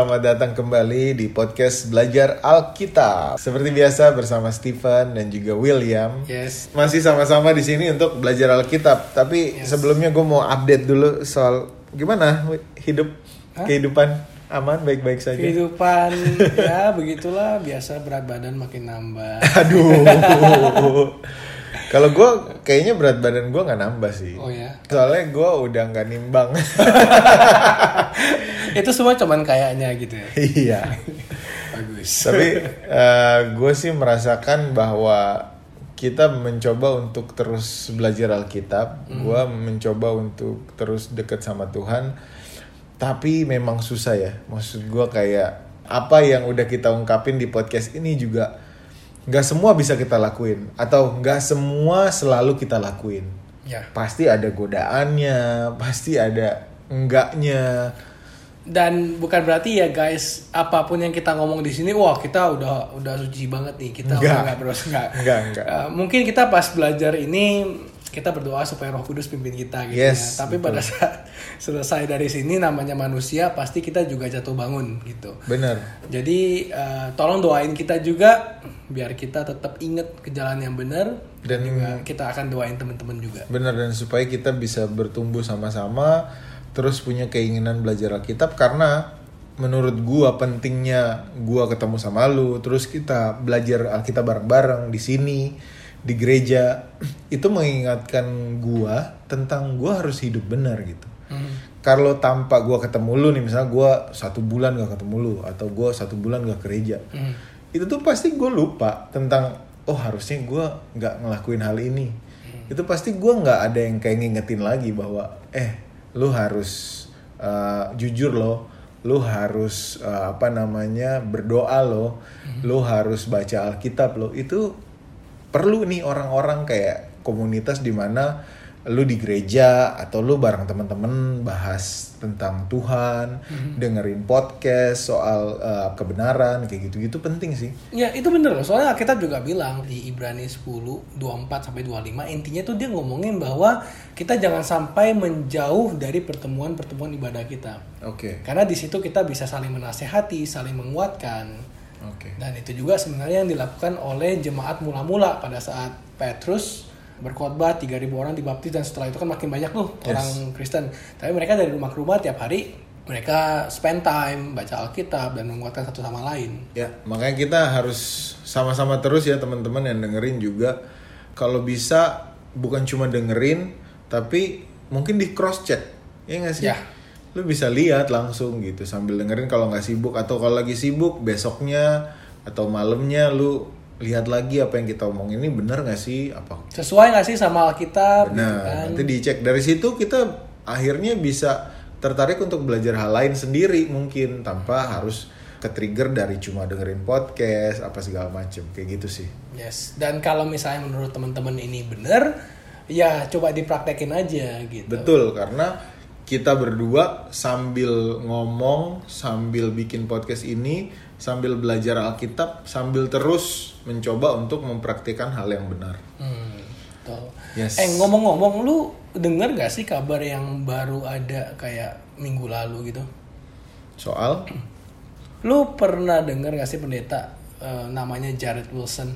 selamat datang kembali di podcast Belajar Alkitab. Seperti biasa bersama Stephen dan juga William. Yes. Masih sama-sama di sini untuk belajar Alkitab. Tapi Yes. sebelumnya gue mau update dulu soal gimana hidup Hah? kehidupan aman baik-baik saja. Kehidupan ya begitulah biasa berat badan makin nambah. Aduh. Kalau gue kayaknya berat badan gue nggak nambah sih. Oh ya. Soalnya gue udah nggak nimbang. Itu semua cuman kayaknya gitu ya. iya. Bagus. Tapi gue sih merasakan bahwa kita mencoba untuk terus belajar Alkitab. Gue mencoba untuk terus dekat sama Tuhan. Tapi memang susah ya. Maksud gue kayak apa yang udah kita ungkapin di podcast ini juga nggak semua bisa kita lakuin atau nggak semua selalu kita lakuin. Ya. Pasti ada godaannya, pasti ada enggaknya. Dan bukan berarti ya guys, apa pun yang kita ngomong di sini, wah kita udah udah suci banget nih, kita Enggak. udah nggak nggak. Enggak, enggak. Eh, mungkin kita pas belajar ini kita berdoa supaya Roh Kudus pimpin kita gitu Yes, ya. Tapi betul. pada saat selesai dari sini namanya manusia pasti kita juga jatuh bangun gitu. Bener. Jadi eh, tolong doain kita juga biar kita tetap inget ke jalan yang benar dan Dan- juga kita akan doain teman-teman juga. Benar dan supaya kita bisa bertumbuh sama-sama terus punya keinginan belajar Alkitab karena menurut gua pentingnya gua ketemu sama lu terus kita belajar Alkitab bareng-bareng di sini di gereja itu mengingatkan gua tentang gua harus hidup benar gitu. Kalau tanpa gua ketemu lu nih misalnya gua satu bulan gak ketemu lu atau gua satu bulan gak ke gereja. Hmm. itu tuh pasti gue lupa tentang oh harusnya gue nggak ngelakuin hal ini. Itu pasti gue nggak ada yang kayak ngingetin lagi bahwa eh lu harus uh, jujur lo lu harus uh, apa namanya berdoa lo lu harus baca alkitab lo itu perlu nih orang-orang kayak komunitas di mana lu di gereja atau lu bareng temen-temen bahas tentang Tuhan, dengerin podcast soal uh, kebenaran kayak gitu-gitu penting sih. Ya itu bener loh, soalnya Alkitab juga bilang di Ibrani 10, 24 sampai 25 intinya tuh dia ngomongin bahwa kita jangan sampai menjauh dari pertemuan-pertemuan ibadah kita. Oke. Karena di situ kita bisa saling menasehati, saling menguatkan. Oke. Dan itu juga sebenarnya yang dilakukan oleh jemaat mula-mula pada saat Petrus berkhotbah 3000 orang dibaptis dan setelah itu kan makin banyak tuh Yes. orang Kristen. Tapi mereka dari rumah ke rumah tiap hari mereka spend time baca Alkitab dan menguatkan satu sama lain. Ya, makanya kita harus sama-sama terus ya teman-teman yang dengerin juga. Kalau bisa bukan cuma dengerin, tapi mungkin di cross check, ya nggak sih? Ya. Lu bisa lihat langsung gitu sambil dengerin kalau nggak sibuk atau kalau lagi sibuk besoknya atau malamnya lu lihat lagi apa yang kita omongin ini bener nggak sih? Apa Sesuai nggak sih sama Alkitab gitu Nah, kan? nanti dicek dari situ kita akhirnya bisa tertarik untuk belajar hal lain sendiri mungkin tanpa harus ke-trigger dari cuma dengerin podcast apa segala macem kayak gitu sih. Yes. Dan kalau misalnya menurut teman-teman ini bener, ya coba dipraktekin aja gitu. Betul karena kita berdua sambil ngomong, sambil bikin podcast ini, sambil belajar Alkitab, sambil terus mencoba untuk mempraktikkan hal yang benar. Hmm, betul. Yes. Eh ngomong-ngomong, lu denger gak sih kabar yang baru ada kayak minggu lalu gitu? Soal Lu pernah denger gak sih pendeta eh, namanya Jared Wilson?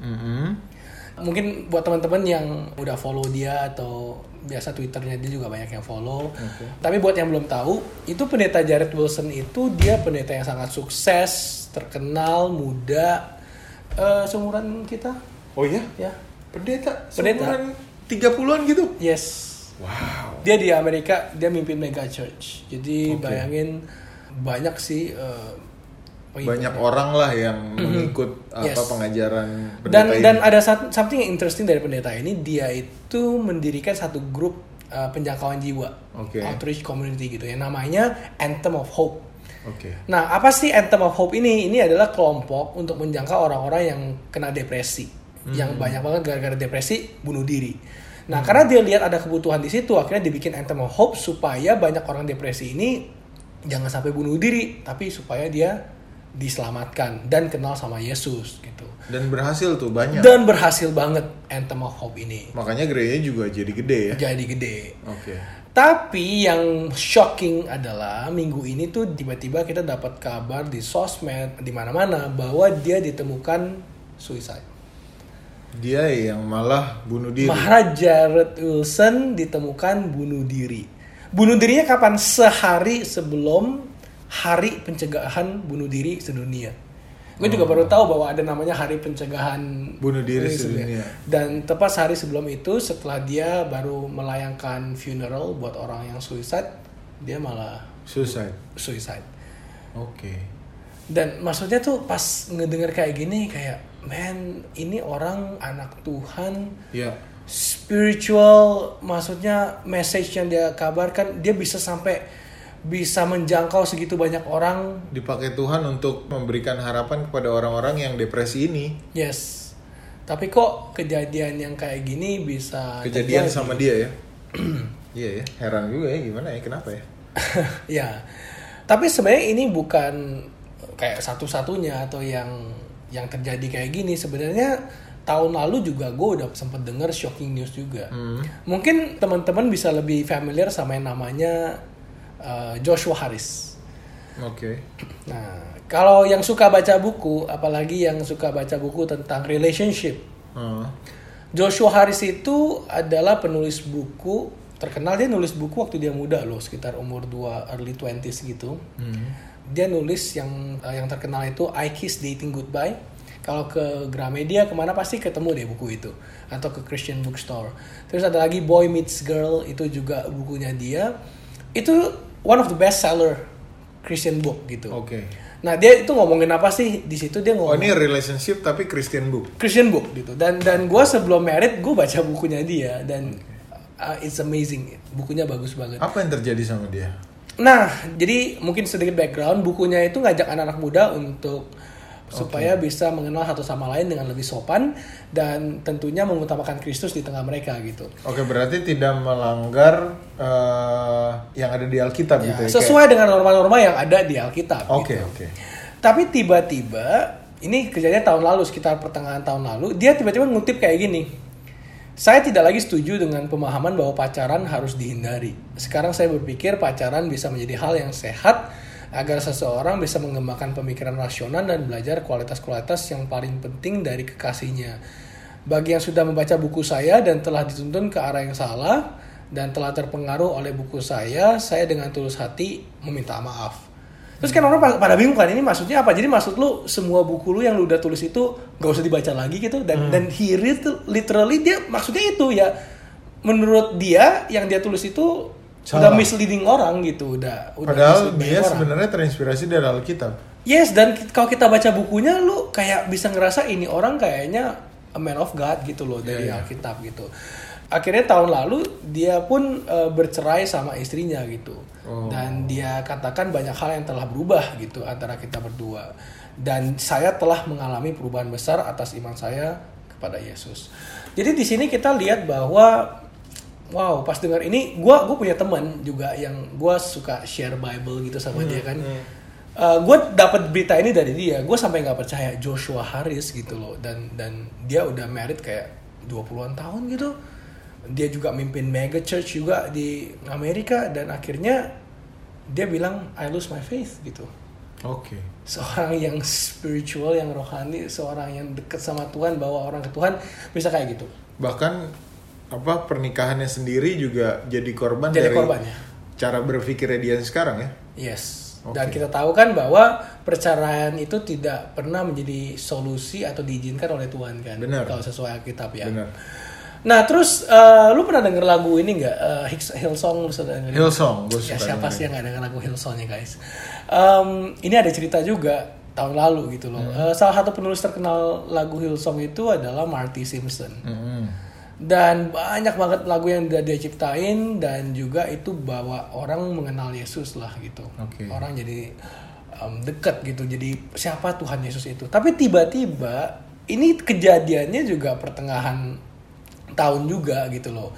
Mhm. Mungkin buat teman-teman yang udah follow dia atau biasa twitternya dia juga banyak yang follow. Tapi buat yang belum tahu, itu pendeta Jared Wilson itu dia pendeta yang sangat sukses, terkenal, muda, eh, seumuran kita, Oh iya? ya. Pendeta, Pendeta. seumuran 30-an gitu. Yes. Wow. Dia di Amerika, dia mimpin mega church. Jadi Oke. bayangin banyak sih eh, banyak orang lah yang mengikut apa Yes. pengajaran pendeta dan ini. dan ada something yang interesting dari pendeta ini dia itu mendirikan satu grup uh, penjangkauan jiwa. Oke. outreach community gitu ya. Namanya Anthem of Hope. Oke. nah apa sih Anthem of Hope ini? Ini adalah kelompok untuk menjangkau orang-orang yang kena depresi. Yang banyak banget gara-gara depresi bunuh diri. Nah karena dia lihat ada kebutuhan di situ akhirnya dibikin Anthem of Hope supaya banyak orang depresi ini jangan sampai bunuh diri tapi supaya dia diselamatkan dan kenal sama Yesus gitu Dan berhasil tuh banyak. dan berhasil banget Anthem of Hope ini Makanya gerejanya juga jadi gede ya. jadi gede Oke. Tapi yang shocking adalah minggu ini tuh tiba-tiba kita dapat kabar di sosmed di mana-mana bahwa dia ditemukan suicide. Dia yang malah bunuh diri. Maharaja Jared Wilson ditemukan bunuh diri. Bunuh dirinya kapan? Sehari sebelum hari pencegahan bunuh diri sedunia. Gue juga baru tahu bahwa ada namanya hari pencegahan Bunuh diri sedunia. Dan tepat sehari sebelum itu setelah dia baru melayangkan funeral buat orang yang suicide, dia malah Suicide. suicide. Oke. Dan maksudnya tuh pas ngedenger kayak gini kayak man ini orang anak Tuhan Ya. spiritual maksudnya message yang dia kabarkan dia bisa sampai bisa menjangkau segitu banyak orang Dipakai Tuhan untuk memberikan harapan kepada orang-orang yang depresi ini. yes tapi kok kejadian yang kayak gini bisa Kejadian terjadi? sama dia ya. Iya ya, heran juga ya gimana ya, kenapa ya? ya tapi sebenarnya ini bukan kayak satu-satunya atau yang yang terjadi kayak gini sebenarnya tahun lalu juga gue udah sempet denger shocking news juga mungkin teman-teman bisa lebih familiar sama yang namanya uh, Joshua Harris Oke. nah kalau yang suka baca buku apalagi yang suka baca buku tentang relationship Hmm. Joshua Harris itu adalah penulis buku terkenal dia nulis buku waktu dia muda loh sekitar umur 2 early 20s gitu. Dia nulis yang eh, yang terkenal itu I Kiss Dating Goodbye. Kalau ke Gramedia ke mana pasti ketemu deh buku itu atau ke Christian Bookstore. Terus ada lagi Boy Meets Girl itu juga bukunya dia. Itu one of the best seller Christian book gitu. Oke. Nah dia itu ngomongin apa sih di situ dia Oh ngomong ini relationship tapi Christian book. Christian book gitu dan dan gue sebelum merit gue baca bukunya dia dan uh, it's amazing bukunya bagus banget. Apa yang terjadi sama dia? Nah jadi mungkin sedikit background bukunya itu ngajak anak-anak muda untuk supaya bisa mengenal satu sama lain dengan lebih sopan dan tentunya mengutamakan Kristus di tengah mereka gitu. Oke berarti tidak melanggar eh, yang ada di Alkitab Ya, gitu ya? sesuai dengan norma-norma yang ada di Alkitab. Kayak- Oke gitu. oke. Tapi tiba-tiba ini kejadian tahun lalu sekitar pertengahan tahun lalu dia tiba-tiba ngutip kayak gini. Saya tidak lagi setuju dengan pemahaman bahwa pacaran harus dihindari. Sekarang saya berpikir pacaran bisa menjadi hal yang sehat agar seseorang bisa mengembangkan pemikiran rasional dan belajar kualitas-kualitas yang paling penting dari kekasihnya. Bagi yang sudah membaca buku saya dan telah dituntun ke arah yang salah dan telah terpengaruh oleh buku saya, saya dengan tulus hati meminta maaf. Terus kan orang pada- bingung kan ini maksudnya apa? Jadi maksud lu semua buku lu yang lu udah tulis itu gak usah dibaca lagi gitu dan dan he literally dia maksudnya itu ya menurut dia yang dia tulis itu udah Salah. misleading orang gitu udah udah Padahal dia sebenarnya terinspirasi dari Alkitab. Yes, dan kalau kita baca bukunya, lu kayak bisa ngerasa ini orang kayaknya a man of God gitu loh dari Iya, iya. Alkitab gitu. Akhirnya tahun lalu dia pun eh, bercerai sama istrinya gitu, Oh. dan dia katakan banyak hal yang telah berubah gitu antara kita berdua. Dan saya telah mengalami perubahan besar atas iman saya kepada Yesus. Jadi di sini kita lihat bahwa Wow, pas dengar ini, gua gue punya teman juga yang gua suka share Bible gitu sama dia kan. gue dapat berita ini dari dia, gue sampai nggak percaya Joshua Harris gitu loh, dan dan dia udah married kayak 20-an tahun gitu. Dia juga mimpin mega church juga di Amerika dan akhirnya dia bilang I lose my faith gitu. Oke. Seorang yang spiritual, yang rohani, seorang yang deket sama Tuhan, bawa orang ke Tuhan bisa kayak gitu. Bahkan apa pernikahannya sendiri juga jadi korban Jadi dari korban, ya. cara berpikirnya dia sekarang ya. Yes. Oke. Dan kita tahu kan bahwa perceraian itu tidak pernah menjadi solusi atau diizinkan oleh Tuhan kan. Benar. Kalau sesuai Alkitab ya. Benar. Nah terus eh, lu pernah denger lagu ini nggak Hicks- Hillsong lu sudah denger? Hillsong, gue Ya siapa sih yang nggak denger lagu Hillsongnya guys? Em, ini ada cerita juga tahun lalu gitu loh. Hmm. Eh, salah satu penulis terkenal lagu Hillsong itu adalah Marty Simpson. Mm-mm. Dan banyak banget lagu yang udah dia ciptain dan juga itu bawa orang mengenal Yesus lah gitu. Oke. Orang jadi um, deket gitu. Jadi siapa Tuhan Yesus itu? Tapi tiba-tiba ini kejadiannya juga pertengahan tahun juga gitu loh.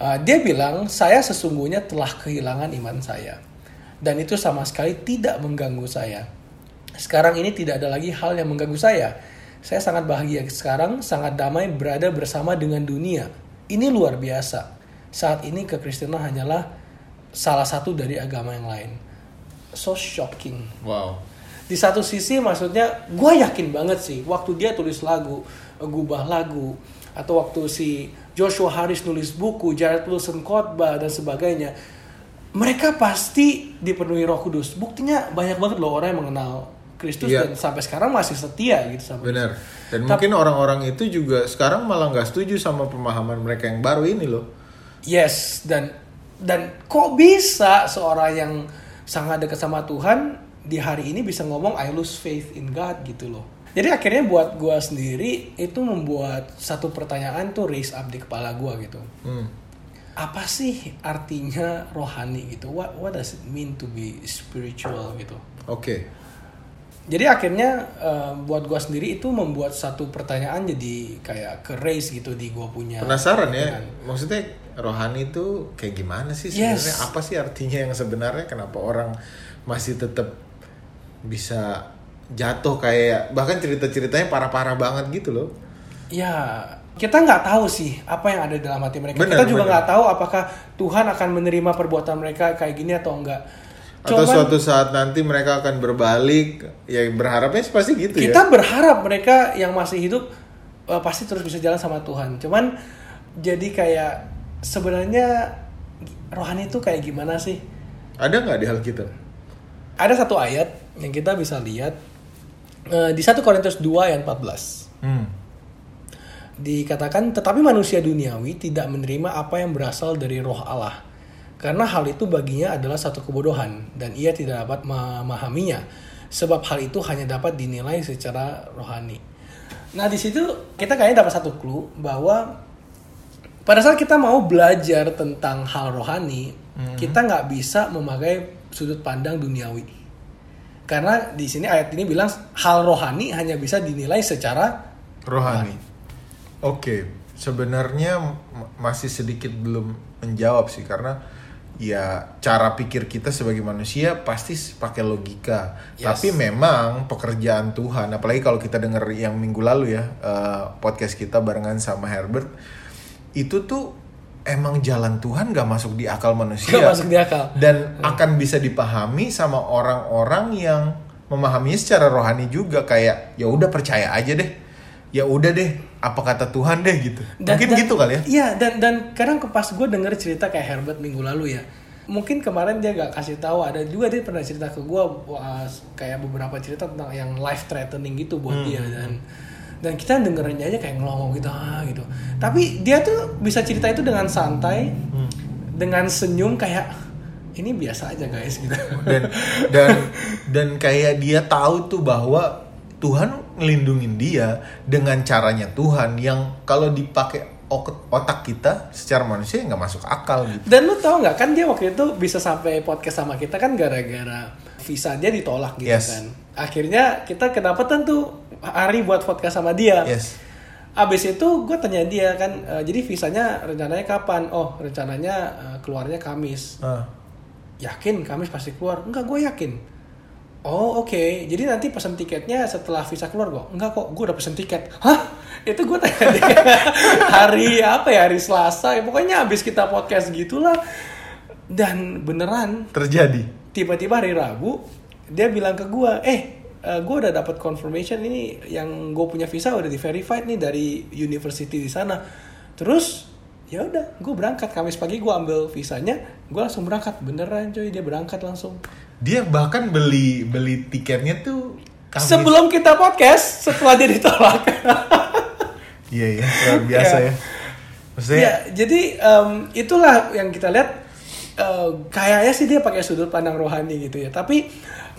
Uh, dia bilang saya sesungguhnya telah kehilangan iman saya dan itu sama sekali tidak mengganggu saya. Sekarang ini tidak ada lagi hal yang mengganggu saya. Saya sangat bahagia sekarang, sangat damai berada bersama dengan dunia. Ini luar biasa. Saat ini kekristenan hanyalah salah satu dari agama yang lain. So shocking. Wow. Di satu sisi maksudnya gue yakin banget sih waktu dia tulis lagu, gubah lagu, atau waktu si Joshua Harris nulis buku, Jared Wilson khotbah dan sebagainya, mereka pasti dipenuhi Roh Kudus. Buktinya banyak banget loh orang yang mengenal Kristus Iya. dan sampai sekarang masih setia gitu sama Benar. Dan Tapi- mungkin orang-orang itu juga sekarang malah nggak setuju sama pemahaman mereka yang baru ini loh. Yes, dan dan kok bisa seorang yang sangat dekat sama Tuhan di hari ini bisa ngomong I lose faith in God gitu loh. Jadi akhirnya buat gua sendiri itu membuat satu pertanyaan tuh raise up di kepala gua gitu. Hmm. Apa sih artinya rohani gitu? What what does it mean to be spiritual gitu? Oke. Jadi akhirnya eh, buat gua sendiri itu membuat satu pertanyaan jadi kayak ke raise gitu di gua punya. Penasaran ya? Maksudnya rohani itu kayak gimana sih Yes. sebenarnya? Apa sih artinya yang sebenarnya? Kenapa orang masih tetap bisa jatuh kayak bahkan cerita-ceritanya parah-parah banget gitu loh. Ya, kita nggak tahu sih apa yang ada dalam hati mereka. Benar, kita juga nggak tahu apakah Tuhan akan menerima perbuatan mereka kayak gini atau enggak. Atau Cuman suatu saat nanti mereka akan berbalik, ya berharapnya pasti gitu kita ya. berharap mereka yang masih hidup eh, pasti terus bisa jalan sama Tuhan. Cuman jadi kayak sebenarnya rohani itu kayak gimana sih? Ada nggak di hal kita? Ada satu ayat yang kita bisa lihat eh, di 1 Korintus 2 ayat 14. Hmm. Dikatakan, tetapi manusia duniawi tidak menerima apa yang berasal dari roh Allah. Karena hal itu baginya adalah satu kebodohan, dan ia tidak dapat memahaminya. Sebab hal itu hanya dapat dinilai secara rohani. Nah di situ kita kayaknya dapat satu clue bahwa pada saat kita mau belajar tentang hal rohani, kita nggak bisa memakai sudut pandang duniawi. Karena di sini ayat ini bilang hal rohani hanya bisa dinilai secara Rohani. Oke, sebenarnya m- masih sedikit belum menjawab sih karena ya cara pikir kita sebagai manusia pasti pakai logika. Yes. Tapi memang pekerjaan Tuhan, apalagi kalau kita dengar yang minggu lalu ya eh, podcast kita barengan sama Herbert, itu tuh emang jalan Tuhan gak masuk di akal manusia nggak masuk di akal. dan akan bisa dipahami sama orang-orang yang memahaminya secara rohani juga kayak ya udah percaya aja deh ya udah deh apa kata Tuhan deh gitu mungkin gitu kali ya Iya dan dan kadang ke pas gue denger cerita kayak Herbert minggu lalu ya. Mungkin kemarin dia gak kasih tahu ada juga dia pernah cerita ke gue kayak beberapa cerita tentang yang life threatening gitu buat Hmm. dia dan dan kita dengerinnya aja kayak ngelongok gitu ah gitu. Tapi dia tuh bisa cerita itu dengan santai, Hmm. dengan senyum kayak ini biasa aja guys gitu. dan dan dan kayak dia tahu tuh bahwa Tuhan ngelindungin dia dengan caranya Tuhan yang kalau dipakai otak kita secara manusia nggak masuk akal gitu Dan lu tau nggak kan dia waktu itu bisa sampai podcast sama kita kan gara-gara visa dia ditolak gitu Yes. kan. Akhirnya kita kedapatan tuh hari buat podcast sama dia. yes Abis itu gue tanya dia kan, e, jadi visanya rencananya kapan? Oh rencananya e, keluarnya Kamis. Ah. Yakin Kamis pasti keluar? Enggak gue yakin. Oh oke, jadi nanti pesan tiketnya setelah visa keluar gue? Enggak kok, gue udah pesen tiket. Hah? Itu gue tanya dia hari apa ya? Hari Selasa. Ya, pokoknya abis kita podcast gitulah. Dan beneran terjadi tiba-tiba hari Rabu dia bilang ke gue, eh gue udah dapat confirmation ini yang gue punya visa udah di verified nih dari university di sana. Terus ya udah, gue berangkat Kamis pagi gue ambil visanya, gue langsung berangkat beneran coy dia berangkat langsung. Dia bahkan beli beli tiketnya tuh Kamis. Sebelum kita podcast, setelah dia ditolak. Iya iya luar biasa Iya. ya. Maksudnya ya, jadi em, itulah yang kita lihat eh, kayaknya sih dia pakai sudut pandang rohani gitu ya. Tapi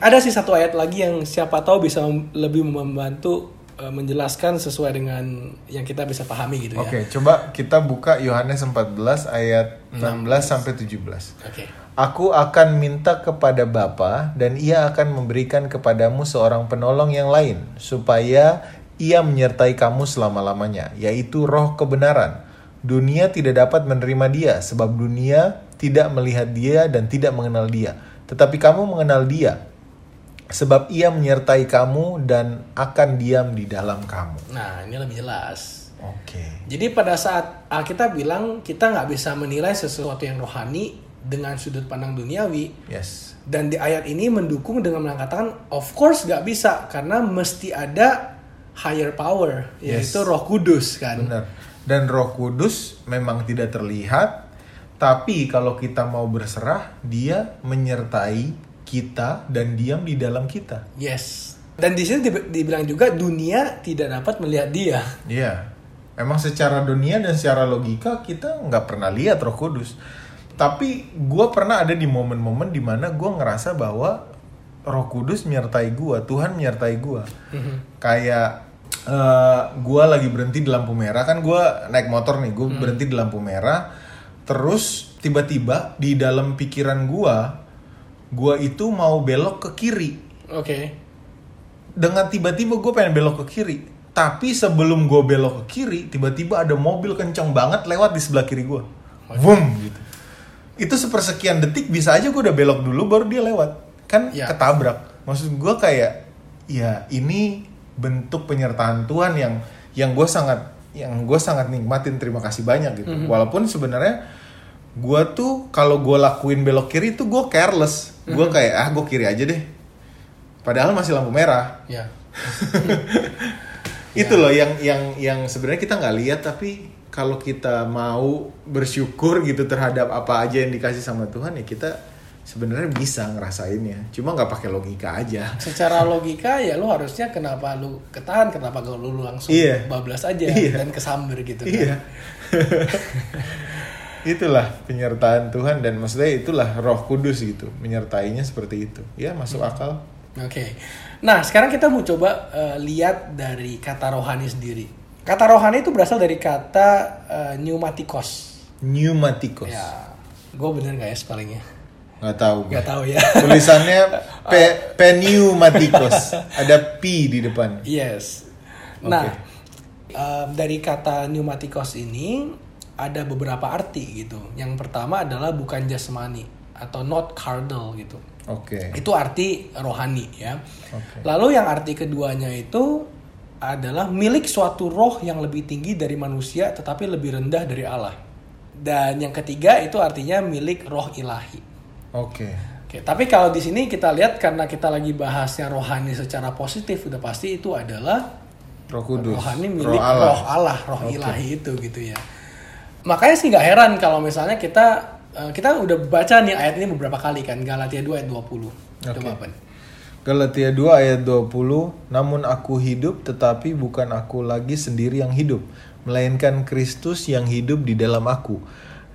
ada sih satu ayat lagi yang siapa tahu bisa lebih membantu eh, menjelaskan sesuai dengan yang kita bisa pahami gitu ya. Oke, coba kita buka Yohanes 14 ayat 16 sampai 17. Oke. Aku akan minta kepada Bapa dan ia akan memberikan kepadamu seorang penolong yang lain supaya ia menyertai kamu selama-lamanya, yaitu roh kebenaran. Dunia tidak dapat menerima dia sebab dunia tidak melihat dia dan tidak mengenal dia. Tetapi kamu mengenal dia sebab ia menyertai kamu dan akan diam di dalam kamu. Nah, ini lebih jelas. Oke. Jadi pada saat Alkitab bilang kita nggak bisa menilai sesuatu yang rohani dengan sudut pandang duniawi Yes. dan di ayat ini mendukung dengan mengatakan of course nggak bisa karena mesti ada higher power Yes. yaitu Roh Kudus kan. Benar. Dan Roh Kudus memang tidak terlihat, tapi kalau kita mau berserah, dia menyertai kita dan diam di dalam kita. Yes. Dan di sini dib- dibilang juga dunia tidak dapat melihat dia. Iya. Emang secara dunia dan secara logika kita nggak pernah lihat Roh Kudus. Tapi gue pernah ada di momen-momen di mana gue ngerasa bahwa Roh Kudus menyertai gue, Tuhan menyertai gue. Kayak eh gue lagi berhenti di lampu merah kan gue naik motor nih, gue berhenti di lampu merah. Terus tiba-tiba di dalam pikiran gue, gue itu mau belok ke kiri. Oke. dengan tiba-tiba gue pengen belok ke kiri. Tapi sebelum gue belok ke kiri tiba-tiba ada mobil kencang banget lewat di sebelah kiri gue boom gitu itu sepersekian detik bisa aja gue udah belok dulu baru dia lewat. Kan Ya. ketabrak. Maksud gue kayak ya ini bentuk penyertaan Tuhan yang yang gue sangat yang gue sangat nikmatin. Terima kasih banyak gitu. Walaupun sebenarnya gue tuh kalau gue lakuin belok kiri tuh gue careless. Gue kayak ah gue kiri aja deh. Padahal masih lampu merah. Ya. itu loh yang yang yang sebenarnya kita nggak lihat tapi kalau kita mau bersyukur gitu terhadap apa aja yang dikasih sama Tuhan ya kita sebenarnya bisa ngerasainnya cuma nggak pakai logika aja Secara logika ya lu harusnya kenapa lu ketahan, kenapa gak lu langsung Iya. bablas aja Iya. dan kesamber gitu kan. iya itulah penyertaan Tuhan dan maksudnya itulah Roh Kudus gitu menyertainya seperti itu ya masuk akal Oke. Nah, sekarang kita mau coba eh, lihat dari kata rohani sendiri. Kata rohani itu berasal dari kata eh, pneumatikos. pneumatikos Ya. Gue bener gak ya spellingnya? nggak tahu gue. Gak tahu ya. tulisannya pe, pneumatikos ada p di depan Yes. Nah, em, dari kata pneumatikos ini ada beberapa arti gitu. Yang pertama adalah bukan jasmani atau not carnal gitu. oke Itu arti rohani ya. Oke. Lalu yang arti keduanya itu adalah milik suatu roh yang lebih tinggi dari manusia tetapi lebih rendah dari Allah. Dan yang ketiga itu artinya milik roh ilahi. oke Oke, tapi kalau di sini kita lihat karena kita lagi bahasnya rohani secara positif udah pasti itu adalah Roh Kudus rohani milik Roh Allah. roh Allah, roh Oke. ilahi itu gitu ya. Makanya sih nggak heran kalau misalnya kita eh, kita udah baca nih ayat ini beberapa kali kan Galatia 2 ayat 20. Coba apa? Galatia 2 ayat 20 Namun aku hidup tetapi bukan aku lagi sendiri yang hidup Melainkan Kristus yang hidup di dalam aku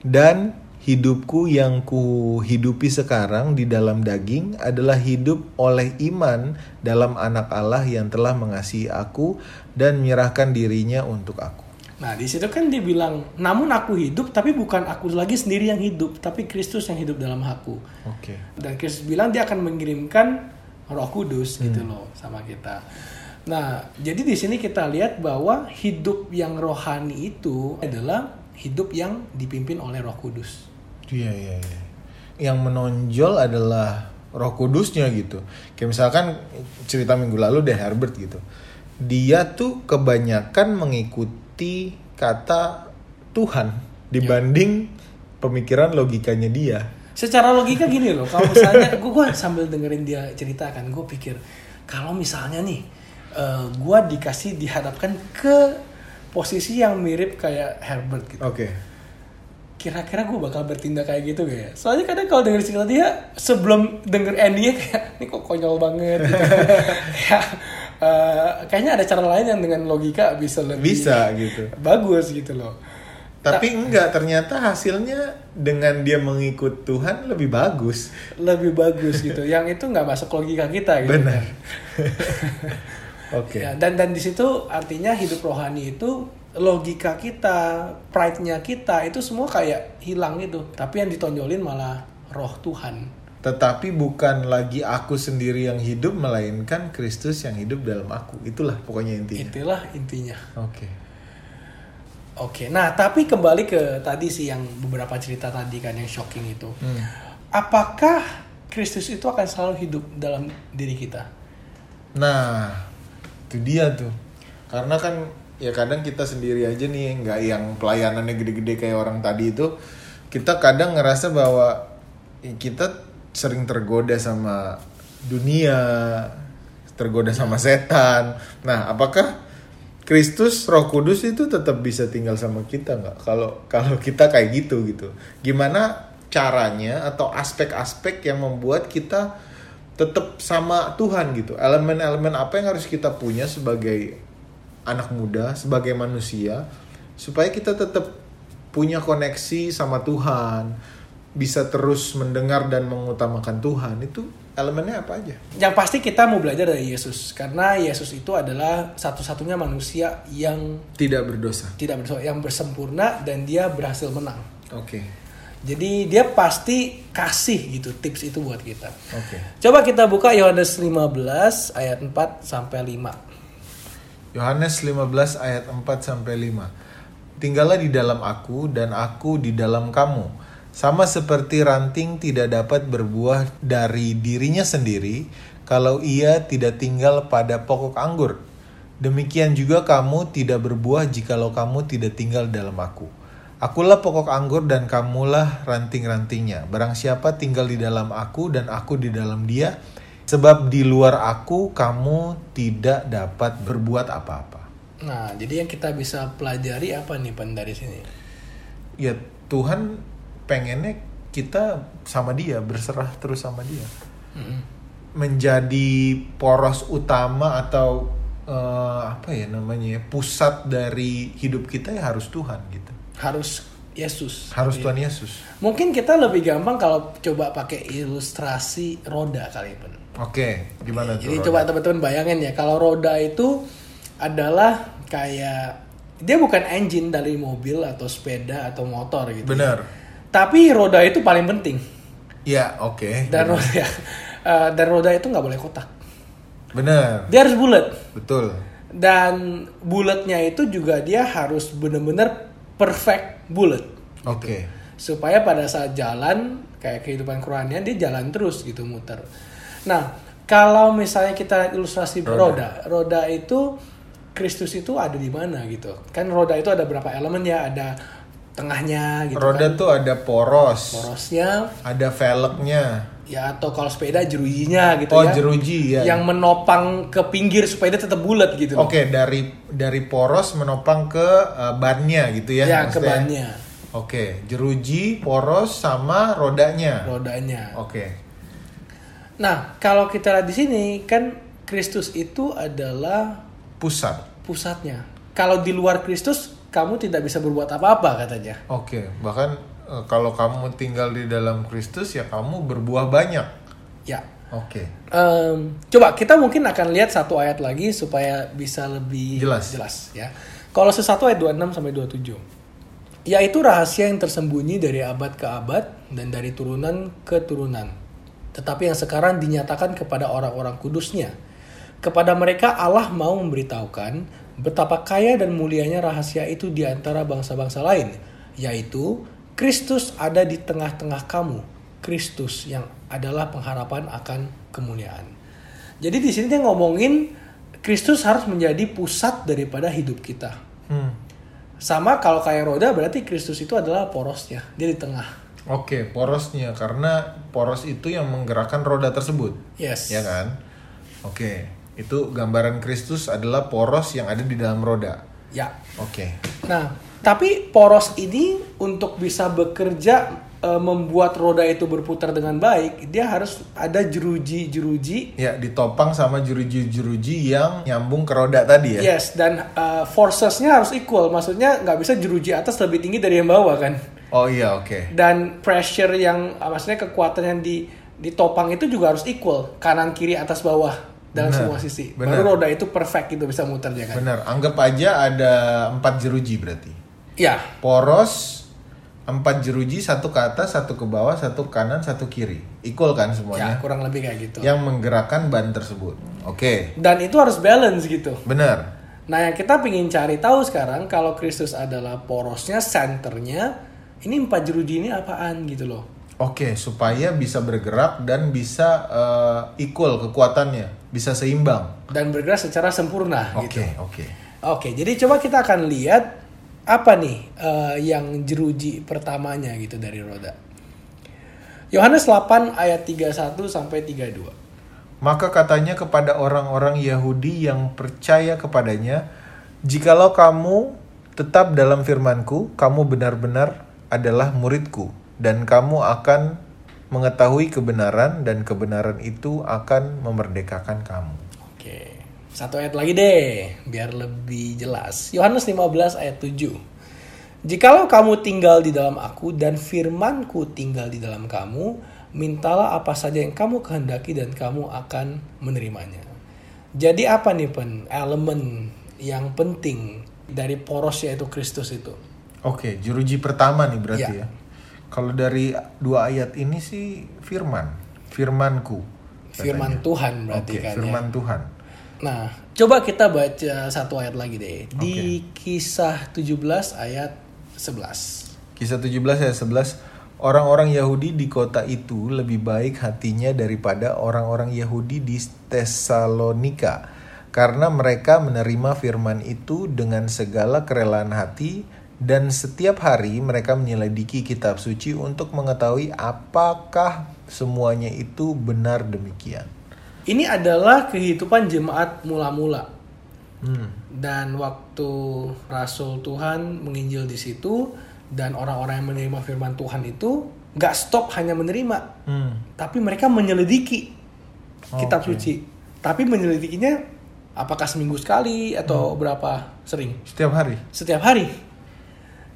Dan hidupku yang ku hidupi sekarang di dalam daging adalah hidup oleh iman dalam anak Allah yang telah mengasihi aku dan menyerahkan dirinya untuk aku. Nah, di situ kan dibilang, namun aku hidup tapi bukan aku lagi sendiri yang hidup, tapi Kristus yang hidup dalam aku. Oke. Dan Kristus bilang dia akan mengirimkan Roh Kudus gitu loh sama kita. Nah, jadi di sini kita lihat bahwa hidup yang rohani itu adalah hidup yang dipimpin oleh Roh Kudus. Iya iya iya. Yang menonjol adalah Roh Kudusnya gitu. Kayak misalkan cerita minggu lalu deh Herbert gitu. Dia tuh kebanyakan mengikuti kata Tuhan dibanding pemikiran logikanya dia. Secara logika gini loh, kalau misalnya gue gua sambil dengerin dia cerita kan, gue pikir kalau misalnya nih gue dikasih dihadapkan ke posisi yang mirip kayak Herbert gitu. Oke. kira-kira gue bakal bertindak kayak gitu gak ya? Soalnya kadang kalau denger cerita dia sebelum denger endingnya kayak ini kok konyol banget gitu. Kayak, eh, kayaknya ada cara lain yang dengan logika bisa lebih Bisa gitu. bagus gitu loh. Tapi enggak ternyata hasilnya dengan dia mengikut Tuhan lebih bagus. Lebih bagus gitu. Yang itu nggak masuk logika kita gitu. Benar. Oke. Ya, dan dan di situ artinya hidup rohani itu logika kita, pride-nya kita itu semua kayak hilang gitu. Tapi yang ditonjolin malah roh Tuhan. Tetapi bukan lagi aku sendiri yang hidup, melainkan Kristus yang hidup dalam aku. Itulah pokoknya intinya. Itulah intinya. Oke. Oke, nah tapi kembali ke tadi sih yang beberapa cerita tadi kan yang shocking itu. Hmm. Apakah Kristus itu akan selalu hidup dalam diri kita? Nah, itu dia tuh. Karena kan ya kadang kita sendiri aja nih, nggak yang pelayanannya gede-gede kayak orang tadi itu. Kita kadang ngerasa bahwa kita sering tergoda sama dunia, tergoda sama setan. Nah, apakah Kristus, Roh Kudus itu tetap bisa tinggal sama kita nggak? Kalau kalau kita kayak gitu gitu, gimana caranya atau aspek-aspek yang membuat kita tetap sama Tuhan gitu? Elemen-elemen apa yang harus kita punya sebagai anak muda, sebagai manusia, supaya kita tetap punya koneksi sama Tuhan, bisa terus mendengar dan mengutamakan Tuhan itu elemennya apa aja? Yang pasti kita mau belajar dari Yesus karena Yesus itu adalah satu-satunya manusia yang Tidak berdosa. tidak berdosa, yang bersempurna dan dia berhasil menang. Oke. Jadi dia pasti kasih gitu tips itu buat kita. Oke. Coba kita buka Yohanes 15 ayat 4 sampai 5. Yohanes 15 ayat 4 sampai 5. Tinggallah di dalam aku dan aku di dalam kamu. Sama seperti ranting tidak dapat berbuah dari dirinya sendiri kalau ia tidak tinggal pada pokok anggur. Demikian juga kamu tidak berbuah jikalau kamu tidak tinggal dalam aku. Akulah pokok anggur dan kamulah ranting-rantingnya. Barang siapa tinggal di dalam aku dan aku di dalam dia, sebab di luar aku kamu tidak dapat berbuat apa-apa. Nah, jadi yang kita bisa pelajari apa nih Pan dari sini? Ya Tuhan pengennya kita sama dia, berserah terus sama dia. Mm-mm. Menjadi poros utama atau eh, apa ya namanya ya, pusat dari hidup kita ya harus Tuhan gitu. Harus Yesus. Harus Iya. Tuhan Yesus. Mungkin kita lebih gampang kalau coba pakai ilustrasi roda kali Pan. Oke, gimana tuh? Jadi Roda? coba teman-teman bayangin ya, kalau roda itu adalah kayak dia bukan engine dari mobil atau sepeda atau motor gitu. ya. Tapi roda itu paling penting. Ya, oke. Dan roda eh, dan roda itu nggak boleh kotak. Bener. Dia harus bulat. Betul. Dan bulatnya itu juga dia harus benar-benar perfect bulat. Oke. supaya pada saat jalan kayak kehidupan kerohanian dia jalan terus gitu muter. Nah kalau misalnya kita ilustrasi Roda. roda, roda, itu Kristus itu ada di mana gitu? Kan roda itu ada berapa elemen ya? Ada tengahnya gitu Roda kan. tuh ada poros, Porosnya ada velgnya. ya atau kalau sepeda jerujinya gitu Oh, ya. jeruji ya. Yang menopang ke pinggir supaya dia tetap bulat gitu. Oke, dari dari poros menopang ke uh, bannya gitu ya. Ya, ke maksudnya. bannya, Oke, jeruji, poros sama rodanya. rodanya. Oke. Nah, kalau kita lihat di sini kan Kristus itu adalah Pusat. pusatnya. Kalau di luar Kristus, kamu tidak bisa berbuat apa-apa katanya. Oke, bahkan uh, kalau kamu tinggal di dalam Kristus ya kamu berbuah banyak. Ya. Oke. Em, coba kita mungkin akan lihat satu ayat lagi supaya bisa lebih Jelas. ya. Kalau sesuatu ayat 26 sampai 27. Yaitu rahasia yang tersembunyi dari abad ke abad dan dari turunan ke turunan. Tetapi yang sekarang dinyatakan kepada orang-orang kudusnya. Kepada mereka Allah mau memberitahukan betapa kaya dan mulianya rahasia itu di antara bangsa-bangsa lain, yaitu Kristus ada di tengah-tengah kamu, Kristus yang adalah pengharapan akan kemuliaan. Jadi di sini dia ngomongin Kristus harus menjadi pusat daripada hidup kita. Hmm. Sama kalau kayak roda berarti Kristus itu adalah porosnya, dia di tengah. Oke, porosnya karena poros itu yang menggerakkan roda tersebut. Yes. Ya kan? Oke, itu gambaran Kristus adalah poros yang ada di dalam roda. Ya. Oke. Nah, tapi poros ini untuk bisa bekerja e, membuat roda itu berputar dengan baik, dia harus ada jeruji-jeruji. Ya, ditopang sama jeruji-jeruji yang nyambung ke roda tadi ya. Yes, dan e, forcesnya harus equal. Maksudnya nggak bisa jeruji atas lebih tinggi dari yang bawah kan? Oh iya, oke. Dan pressure yang, maksudnya kekuatan yang di ditopang itu juga harus equal, kanan kiri atas bawah dalam Benar, semua sisi. benar. Baru roda itu perfect itu bisa muter ya kan? Benar, anggap aja ada empat jeruji berarti. Ya, Poros empat jeruji, satu ke atas, satu ke bawah, satu ke kanan, satu kiri. Equal kan ya semuanya? kurang lebih kayak gitu. Yang menggerakkan ban tersebut. Oke, Dan itu harus balance gitu. benar. Nah, yang kita ingin cari tahu sekarang kalau Kristus adalah porosnya, centernya, ini empat jeruji ini apaan gitu loh. Oke, supaya bisa bergerak dan bisa eh, equal kekuatannya, bisa seimbang. Dan bergerak secara sempurna Oke, gitu. oke. Oke, jadi coba kita akan lihat apa nih eh, yang jeruji pertamanya gitu dari roda. Yohanes 8 ayat 31 sampai 32. Maka katanya kepada orang-orang Yahudi yang percaya kepadanya, "Jikalau kamu tetap dalam firman-Ku, kamu benar-benar adalah murid-Ku, dan kamu akan mengetahui kebenaran dan kebenaran itu akan memerdekakan kamu." Oke. Satu ayat lagi deh, biar lebih jelas. Yohanes 15 ayat 7. Jikalau kamu tinggal di dalam aku dan firmanku tinggal di dalam kamu, mintalah apa saja yang kamu kehendaki dan kamu akan menerimanya. Jadi apa nih pen elemen yang penting dari poros yaitu Kristus itu? Oke, juruji pertama nih berarti Ya. ya. Kalau dari dua ayat ini sih firman, firmanku. Firman katanya. Tuhan berarti Oke, kan ya. firman Tuhan. Nah, coba kita baca satu ayat lagi deh. Di kisah 17 ayat 11. Kisah 17 ayat 11 Orang-orang Yahudi di kota itu lebih baik hatinya daripada orang-orang Yahudi di Tesalonika karena mereka menerima firman itu dengan segala kerelaan hati dan setiap hari mereka menyelidiki kitab suci untuk mengetahui apakah semuanya itu benar demikian. Ini adalah kehidupan jemaat mula-mula. Hmm. Dan waktu Rasul Tuhan menginjil di situ dan orang-orang yang menerima firman Tuhan itu nggak stop hanya menerima, Hmm. tapi mereka menyelidiki kitab Oke. suci. Tapi menyelidikinya apakah seminggu sekali atau berapa sering? Setiap hari. Setiap hari.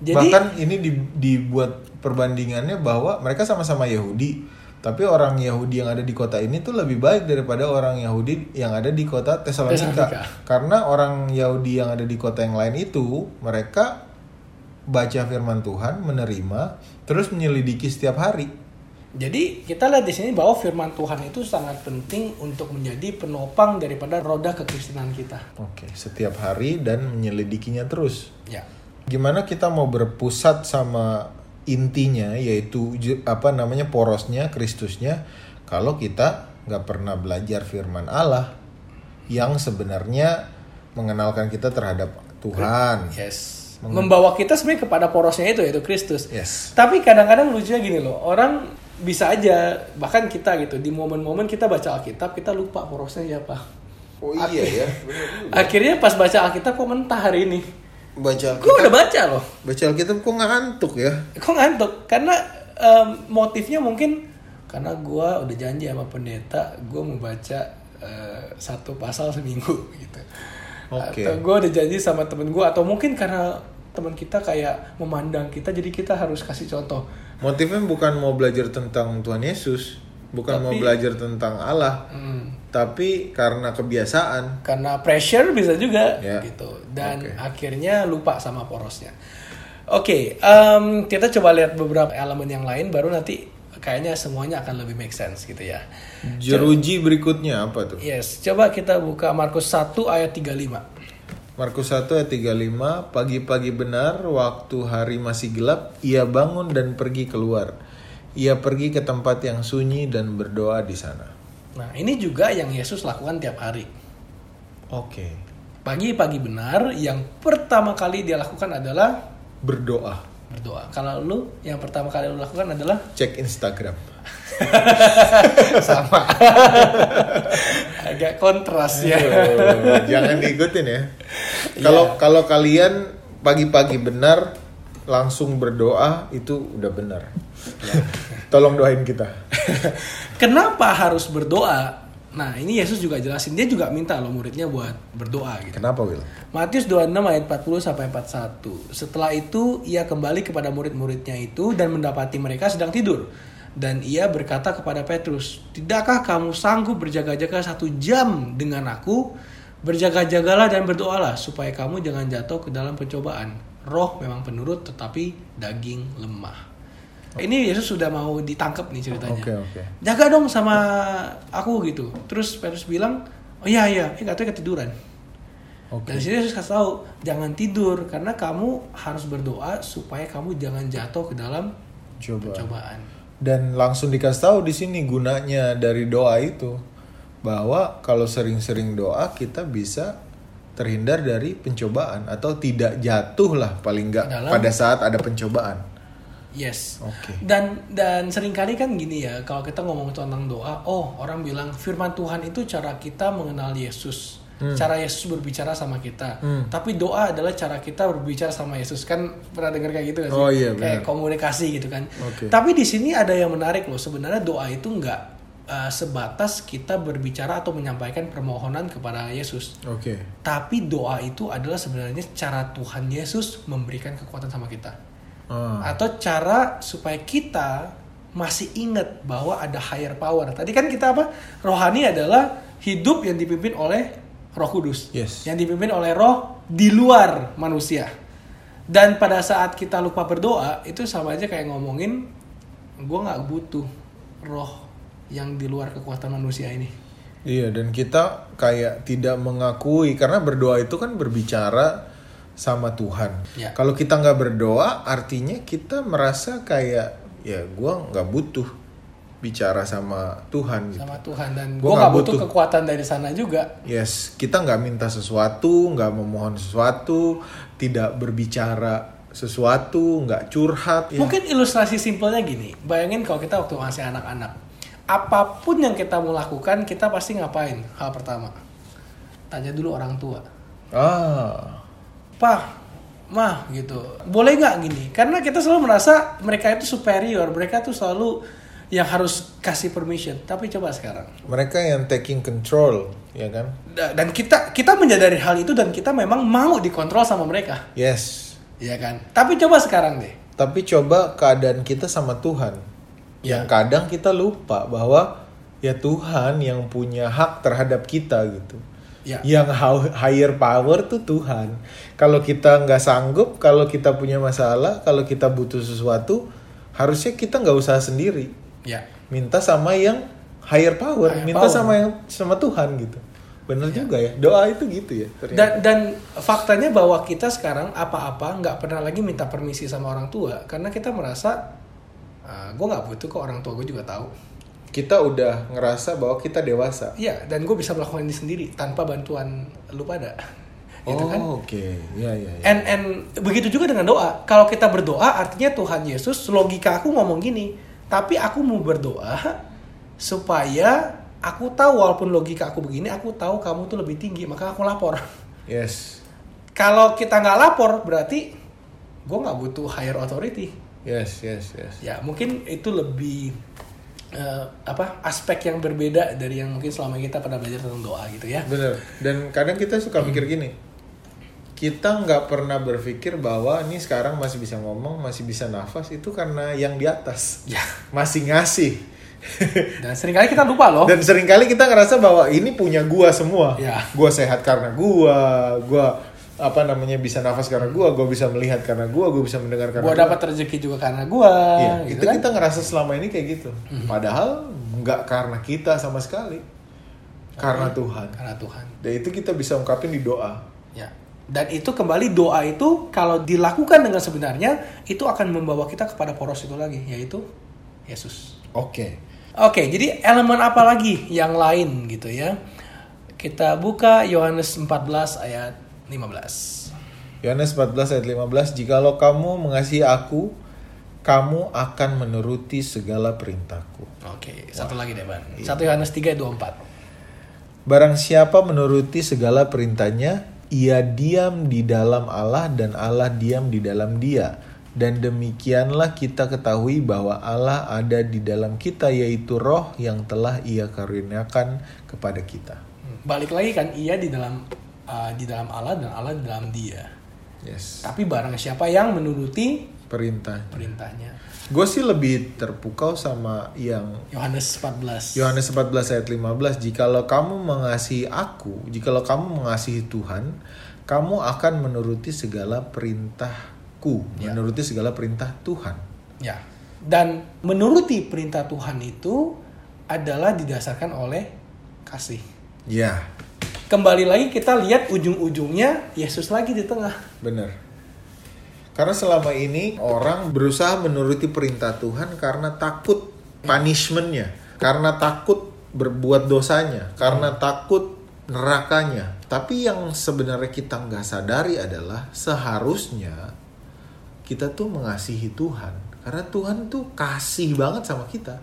Jadi Bahkan ini di- dibuat perbandingannya bahwa mereka sama-sama Yahudi, tapi orang Yahudi yang ada di kota ini tuh lebih baik daripada orang Yahudi yang ada di kota. Tesalonika. Karena orang Yahudi yang ada di kota yang lain itu mereka baca firman Tuhan, menerima, terus menyelidiki setiap hari. Jadi kita lihat di sini bahwa firman Tuhan itu sangat penting untuk menjadi penopang daripada roda kekristenan kita. Oke, setiap hari dan menyelidikinya terus. Ya. Gimana kita mau berpusat sama intinya yaitu apa namanya porosnya Kristusnya kalau kita nggak pernah belajar firman Allah yang sebenarnya mengenalkan kita terhadap Tuhan. Yes. Membawa kita sebenarnya kepada porosnya itu yaitu Kristus. Yes. Tapi kadang-kadang lucunya gini loh, orang bisa aja bahkan kita gitu di momen-momen kita baca Alkitab kita lupa porosnya siapa. Oh iya ya. Akhirnya pas baca Alkitab kok mentah hari ini. Baca Gue udah baca loh. baca Alkitab kok ngantuk ya? Kok ngantuk? Karena em, motifnya mungkin karena gue udah janji sama pendeta gue mau baca eh, satu pasal seminggu gitu. Oke. Atau gue udah janji sama temen gue atau mungkin karena teman kita kayak memandang kita jadi kita harus kasih contoh. Motifnya bukan mau belajar tentang Tuhan Yesus, bukan mau Tapi- belajar tentang Allah, Hmm. tapi karena kebiasaan. Karena pressure bisa juga Ya. gitu dan Oke. akhirnya lupa sama porosnya. Oke, em, kita coba lihat beberapa elemen yang lain baru nanti kayaknya semuanya akan lebih make sense gitu ya. Jeruji berikutnya apa tuh? Yes, coba kita buka Markus 1 ayat 35. Markus 1 ayat 35, pagi-pagi benar waktu hari masih gelap, ia bangun dan pergi keluar. Ia pergi ke tempat yang sunyi dan berdoa di sana. Nah, ini juga yang Yesus lakukan tiap hari. Oke. Pagi-pagi benar, yang pertama kali dia lakukan adalah Berdoa. berdoa. Kalau lu yang pertama kali lu lakukan adalah Cek Instagram. sama. Agak kontras ya. Aduh, Jangan diikutin ya. Kalau kalau kalian pagi-pagi benar langsung berdoa itu udah benar. Tolong doain kita. Kenapa harus berdoa? Nah, ini Yesus juga jelasin. Dia juga minta loh muridnya buat berdoa gitu. Kenapa Will? Matius 26 ayat 40 sampai 41. Setelah itu ia kembali kepada murid-muridnya itu dan mendapati mereka sedang tidur. Dan ia berkata kepada Petrus, "Tidakkah kamu sanggup berjaga-jaga satu jam dengan aku? Berjaga-jagalah dan berdoalah supaya kamu jangan jatuh ke dalam pencobaan. Roh memang penurut tetapi daging lemah." Ini Yesus sudah mau ditangkap nih ceritanya Oke oke. jaga dong sama aku gitu terus Petrus bilang oh iya iya eh katanya ketiduran Oke. dan sini Yesus kasih tahu jangan tidur karena kamu harus berdoa supaya kamu jangan jatuh ke dalam Coba. cobaan Dan langsung dikasih tahu di sini gunanya dari doa itu bahwa kalau sering-sering doa kita bisa terhindar dari pencobaan atau tidak jatuh lah paling nggak Dalam- pada saat ada pencobaan. Yes. Oke. Dan dan sering kali kan gini ya, kalau kita ngomong tentang doa, oh orang bilang firman Tuhan itu cara kita mengenal Yesus. Cara Yesus berbicara sama kita. Tapi doa adalah cara kita berbicara sama Yesus. Kan pernah dengar kayak gitu sih? Oh iya, Kayak komunikasi gitu kan. Oke. Tapi di sini ada yang menarik loh. Sebenarnya doa itu nggak uh, sebatas kita berbicara atau menyampaikan permohonan kepada Yesus. Oke. Tapi doa itu adalah sebenarnya cara Tuhan Yesus memberikan kekuatan sama kita Ah, atau cara supaya kita masih ingat bahwa ada higher power. Tadi kan kita apa? Rohani adalah hidup yang dipimpin oleh Roh Kudus. Yes. Yang dipimpin oleh roh di luar manusia. Dan pada saat kita lupa berdoa, itu sama aja kayak ngomongin gue nggak butuh roh yang di luar kekuatan manusia ini. Iya dan kita kayak tidak mengakui karena berdoa itu kan berbicara sama Tuhan. Ya. Kalau kita nggak berdoa, artinya kita merasa kayak ya gua nggak butuh bicara sama Tuhan. Gitu. sama Tuhan dan gue nggak nggak butuh butuh. kekuatan dari sana juga. Yes, kita nggak minta sesuatu, nggak memohon sesuatu, tidak berbicara sesuatu, nggak curhat. Ya. Mungkin ilustrasi simpelnya gini, bayangin kalau kita waktu masih anak-anak, apa pun yang kita mau lakukan, kita pasti ngapain? Hal pertama, tanya dulu orang tua, Ah, Pak, Mah gitu, boleh nggak gini? Karena kita selalu merasa mereka itu superior, mereka tuh selalu yang harus kasih permission. Tapi coba sekarang, mereka yang taking control, ya kan? Da- dan kita kita menyadari hal itu dan kita memang mau dikontrol sama mereka, Yes. ya kan? Tapi coba sekarang deh, Tapi coba keadaan kita sama Tuhan. Yang Ya. kadang kita lupa bahwa ya Tuhan yang punya hak terhadap kita gitu. ya. Yang higher power tuh Tuhan. Kalau kita nggak sanggup, kalau kita punya masalah, kalau kita butuh sesuatu, harusnya kita nggak usah sendiri. Ya. Minta sama yang higher power, Higher minta power. sama yang sama Tuhan gitu. Bener juga ya. Doa itu gitu ya. ternyata. Dan dan faktanya bahwa kita sekarang apa-apa nggak pernah lagi minta permisi sama orang tua karena kita merasa gue nggak butuh kok orang tua gue juga tahu. kita udah ngerasa bahwa kita dewasa. Iya dan gue bisa melakukan ini sendiri tanpa bantuan lu pada. gitu kan? Oh, oke. Ya, ya, ya. And and begitu juga dengan doa. Kalau kita berdoa artinya Tuhan Yesus logika aku ngomong gini. Tapi aku mau berdoa supaya aku tahu walaupun logika aku begini, aku tahu kamu tuh lebih tinggi, maka aku lapor. Yes. Kalau kita nggak lapor berarti gue nggak butuh higher authority. Yes, yes, yes. Ya mungkin itu lebih eh, apa aspek yang berbeda dari yang mungkin selama kita pernah belajar tentang doa gitu ya. Bener. Dan kadang kita suka mikir gini. Kita nggak pernah berpikir bahwa ini sekarang masih bisa ngomong, masih bisa nafas itu karena yang di atas Ya. masih ngasih. Dan sering kali kita lupa loh. Dan sering kali kita ngerasa bahwa ini punya gua semua. Ya. Gua sehat karena gua, gua apa namanya bisa nafas karena gua, gua bisa melihat karena gua, gua bisa mendengar karena Gua gua. dapat rezeki juga karena gua. Iya, gitu itu kan? kita ngerasa selama ini kayak gitu. Padahal nggak karena kita sama sekali. Karena Tuhan. Karena Tuhan. Dan itu kita bisa ungkapin di doa. Ya. Dan itu kembali doa itu kalau dilakukan dengan sebenarnya itu akan membawa kita kepada poros itu lagi yaitu Yesus. Oke. Oke, jadi elemen apa lagi yang lain gitu ya? Kita buka Yohanes 14 ayat 15. Yohanes 14 ayat 15, "Jikalau kamu mengasihi aku, kamu akan menuruti segala perintahku. Oke, satu lagi deh, Bang. 1 Yohanes 3 24. Barang siapa menuruti segala perintahnya, ia diam di dalam Allah dan Allah diam di dalam dia. Dan demikianlah kita ketahui bahwa Allah ada di dalam kita yaitu roh yang telah ia karuniakan kepada kita. Hmm, Balik lagi kan ia di dalam uh, di dalam Allah dan Allah di dalam dia. Yes. Tapi barang siapa yang menuruti Perintah. perintahnya. Gue sih lebih terpukau sama yang Yohanes 14. Yohanes 14 ayat 15 Jikalau kamu mengasihi aku Jikalau kamu mengasihi Tuhan Kamu akan menuruti segala perintahku Ya. Menuruti segala perintah Tuhan Ya. Dan menuruti perintah Tuhan itu adalah didasarkan oleh kasih. Ya Kembali lagi kita lihat ujung-ujungnya Yesus lagi di tengah. benar Karena selama ini orang berusaha menuruti perintah Tuhan Karena takut punishmentnya Karena takut berbuat dosanya Karena takut nerakanya Tapi yang sebenarnya kita nggak sadari adalah Seharusnya kita tuh mengasihi Tuhan Karena Tuhan tuh kasih banget sama kita.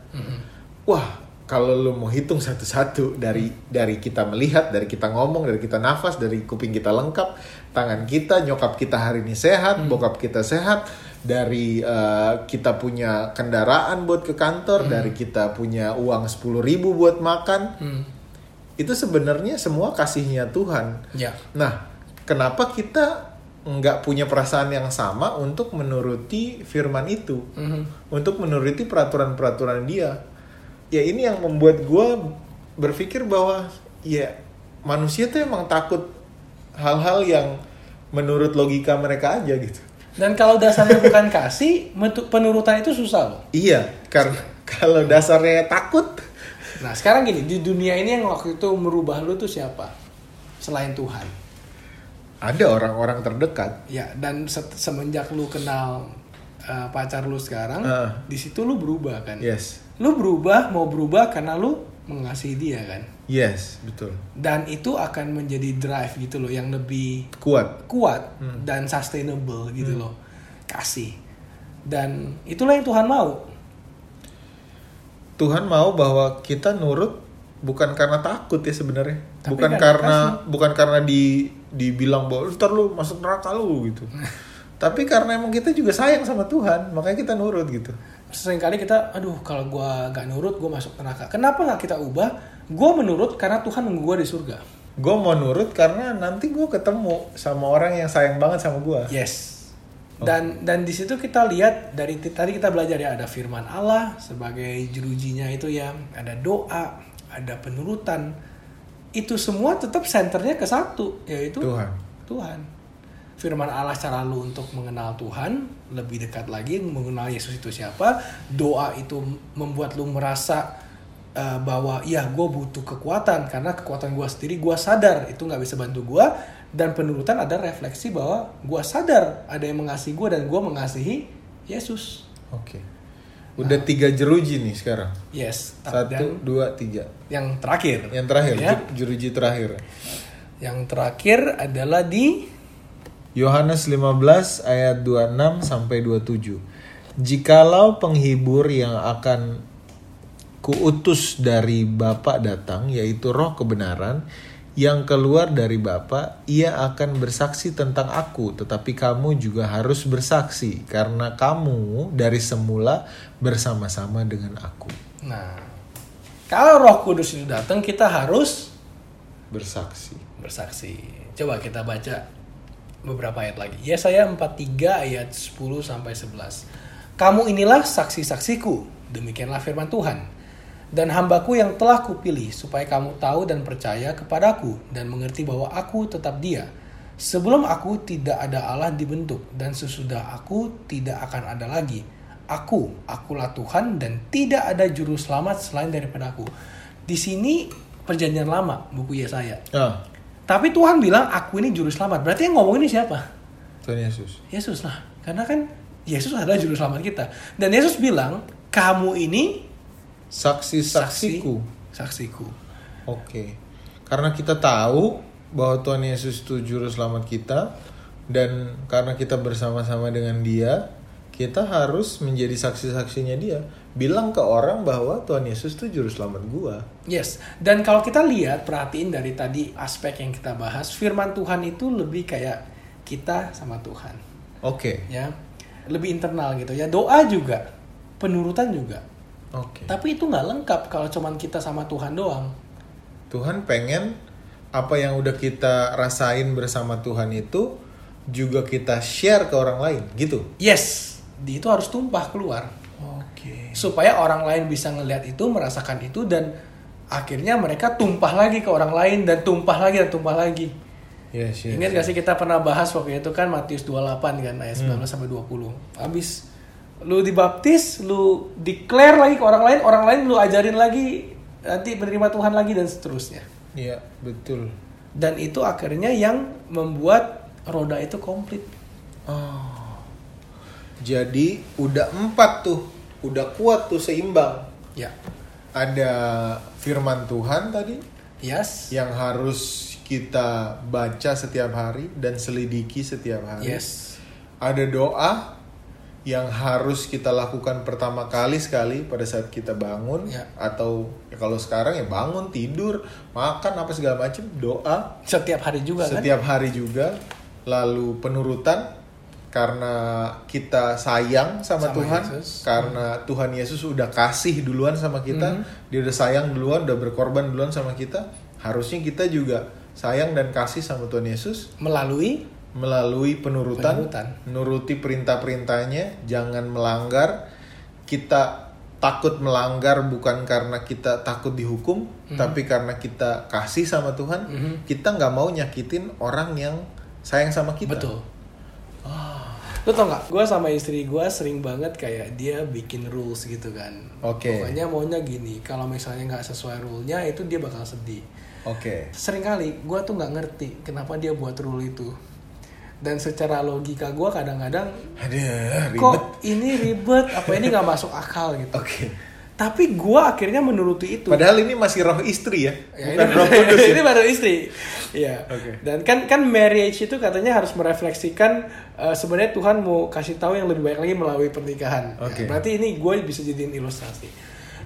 Wah, kalau lu mau hitung satu-satu dari dari kita melihat, dari kita ngomong, dari kita nafas, dari kuping kita lengkap, tangan kita, nyokap kita hari ini sehat, bokap kita sehat, dari eh, kita punya kendaraan buat ke kantor, dari kita punya uang 10.000 ribu buat makan, Hmm. itu sebenarnya semua kasihnya Tuhan. Ya. Nah, kenapa kita nggak punya perasaan yang sama untuk menuruti firman itu, Mhm. untuk menuruti peraturan-peraturan dia? Ya ini yang membuat gue berpikir bahwa ya manusia tuh emang takut hal-hal yang menurut logika mereka aja gitu. Dan kalau dasarnya bukan kasih, penurutan itu susah loh. Iya, karena kalau dasarnya takut, Nah sekarang gini, di dunia ini yang waktu itu merubah lu tuh siapa? Selain Tuhan. ada orang-orang terdekat. Ya, dan se- semenjak lu kenal uh, pacar lu sekarang, Ah. di situ lu berubah kan? Yes, Lu berubah, mau berubah karena lu mengasihi dia kan? yes, betul. Dan itu akan menjadi drive gitu loh, yang lebih Kuat. kuat dan sustainable gitu loh. Kasih. Dan itulah yang Tuhan mau. Tuhan mau bahwa kita nurut bukan karena takut ya sebenarnya Tapi bukan kan karena bukan karena di dibilang bahwa ntar lu masuk neraka lu gitu tapi karena emang kita juga sayang sama Tuhan makanya kita nurut gitu Seringkali kita, aduh kalau gua gak nurut, gua masuk neraka. Kenapa nggak kita ubah? Gua menurut karena Tuhan nunggu gua di surga. gue mau nurut karena nanti gue ketemu sama orang yang sayang banget sama gue Yes. Dan dan di situ kita lihat dari tadi kita belajar ya ada firman Allah sebagai jerujinya itu ya, ada doa, ada penurutan. Itu semua tetap senternya ke satu yaitu Tuhan Tuhan. Firman Allah cara lu untuk mengenal Tuhan lebih dekat lagi mengenal Yesus itu siapa. Doa itu membuat lu merasa uh, bahwa ya gue butuh kekuatan karena kekuatan gue sendiri gue sadar itu nggak bisa bantu gue dan penurutan ada refleksi bahwa gue sadar ada yang mengasihi gue dan gue mengasihi Yesus. oke udah tiga jeruji nih sekarang Yes. satu Dan dua tiga yang terakhir. yang terakhir Ya. jeruji terakhir Yang terakhir adalah di Yohanes 15 ayat 26 sampai 27. Jikalau penghibur yang akan kuutus dari Bapa datang yaitu Roh kebenaran yang keluar dari Bapa, ia akan bersaksi tentang aku, tetapi kamu juga harus bersaksi karena kamu dari semula bersama-sama dengan aku. Nah, kalau Roh Kudus itu datang kita harus Bersaksi. bersaksi. Coba kita baca beberapa ayat lagi. Yesaya 43 ayat 10 sampai 11. Kamu inilah saksi-saksiku, demikianlah firman Tuhan. Dan hambaku yang telah kupilih supaya kamu tahu dan percaya kepadaku dan mengerti bahwa aku tetap dia. Sebelum aku tidak ada Allah dibentuk dan sesudah aku tidak akan ada lagi. Aku, akulah Tuhan dan tidak ada juru selamat selain daripada aku. Di sini perjanjian lama buku Yesaya. Ah, Tapi Tuhan bilang aku ini juru selamat. Berarti yang ngomong ini siapa? Tuhan Yesus. Yesus lah. Karena kan Yesus adalah juru selamat kita. Dan Yesus bilang, kamu ini Saksi-saksiku. saksiku. Oke. Karena kita tahu bahwa Tuhan Yesus itu juru selamat kita dan karena kita bersama-sama dengan Dia, kita harus menjadi saksi-saksinya Dia. Bilang ke orang bahwa Tuhan Yesus itu juru selamat gua. Yes. Dan kalau kita lihat, perhatiin dari tadi aspek yang kita bahas, firman Tuhan itu lebih kayak kita sama Tuhan. Oke. Ya. Lebih internal gitu ya. Doa juga. Penurutan juga. Oke. Tapi itu nggak lengkap kalau cuman kita sama Tuhan doang. Tuhan pengen apa yang udah kita rasain bersama Tuhan itu juga kita share ke orang lain, gitu. Yes. Di itu harus tumpah keluar. Oke. supaya orang lain bisa ngelihat itu merasakan itu dan akhirnya mereka tumpah lagi ke orang lain dan tumpah lagi dan tumpah lagi Yes, yes. ingat gak sih kita pernah bahas waktu itu kan Matius 28 kan ayat 19 sampai 20 habis lu dibaptis lu declare lagi ke orang lain orang lain lu ajarin lagi nanti menerima Tuhan lagi dan seterusnya Iya, betul. dan itu akhirnya yang membuat roda itu komplit Oh. Jadi udah empat tuh, udah kuat tuh seimbang. ya Ada firman Tuhan tadi yes yang harus kita baca setiap hari dan selidiki setiap hari. yes Ada doa yang harus kita lakukan pertama kali sekali pada saat kita bangun Ya. atau ya kalau sekarang ya bangun tidur makan apa segala macam doa Setiap hari juga kan? setiap hari juga lalu penurutan karena kita sayang sama, Sama Tuhan Yesus. karena Tuhan Yesus udah kasih duluan sama kita dia udah sayang duluan udah berkorban duluan sama kita harusnya kita juga sayang dan kasih sama Tuhan Yesus Melalui melalui penurutan, Penurutan. menuruti perintah-perintahnya, jangan melanggar. Kita takut melanggar bukan karena kita takut dihukum, Mhm. tapi karena kita kasih sama Tuhan. Kita nggak mau nyakitin orang yang sayang sama kita. Betul. Lo tau gak? Gue sama istri gue sering banget kayak dia bikin rules gitu kan. Oke. Pokoknya maunya gini. Kalau misalnya nggak sesuai rule-nya itu dia bakal sedih. Oke. Sering kali gue tuh nggak ngerti kenapa dia buat rule itu. Dan secara logika gue kadang-kadang Aduh, ribet. kok ini ribet apa ini nggak masuk akal gitu. Oke. Tapi gue akhirnya menuruti itu. Padahal ini masih roh istri ya, Ya, bukan ini, roh kudus ya. ini baru istri. Iya. Oke. Dan kan kan marriage itu katanya harus merefleksikan eh, sebenarnya Tuhan mau kasih tahu yang lebih baik lagi melalui pernikahan. Ya, Oke. berarti ini gue bisa jadiin ilustrasi.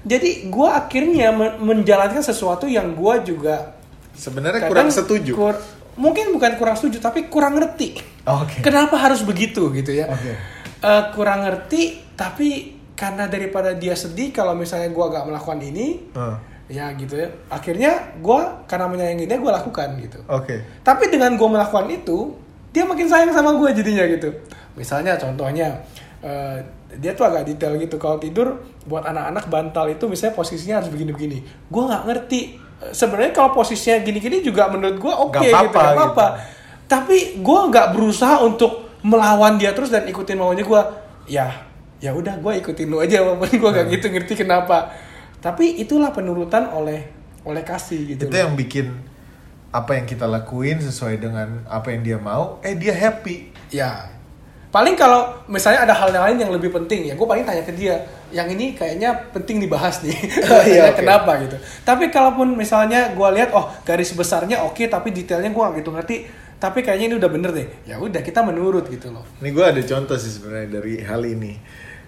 Jadi gue akhirnya men- menjalankan sesuatu yang gue juga Sebenarnya kurang setuju. kur- mungkin bukan kurang setuju tapi kurang ngerti. Oke. Kenapa harus begitu gitu ya? Oke. Eh, kurang ngerti tapi karena daripada dia sedih kalau misalnya gue gak melakukan ini Hmm. ya gitu ya akhirnya gue karena menyayangi dia gue lakukan gitu Oke. tapi dengan gue melakukan itu dia makin sayang sama gue jadinya gitu misalnya contohnya eh, dia tuh agak detail gitu kalau tidur buat anak-anak bantal itu misalnya posisinya harus begini-begini gue nggak ngerti Eh, sebenarnya kalau posisinya gini-gini juga menurut gue oke Nggak gitu apa-apa gitu. apa-apa tapi gue nggak berusaha untuk melawan dia terus dan ikutin maunya gue ya ya udah gue ikutin lu aja walaupun gue Hmm. gak gitu ngerti kenapa tapi itulah penurutan oleh oleh kasih gitu Itu yang bikin apa yang kita lakuin sesuai dengan apa yang dia mau, eh dia happy. ya paling kalau misalnya ada hal lain yang lebih penting ya gue paling tanya ke dia yang ini kayaknya penting dibahas nih Oh, iya, oke. kenapa gitu tapi kalaupun misalnya gue lihat oh garis besarnya oke tapi detailnya gue gak gitu ngerti tapi kayaknya ini udah bener deh ya udah kita menurut gitu loh Ini gue ada contoh sih sebenarnya dari hal ini.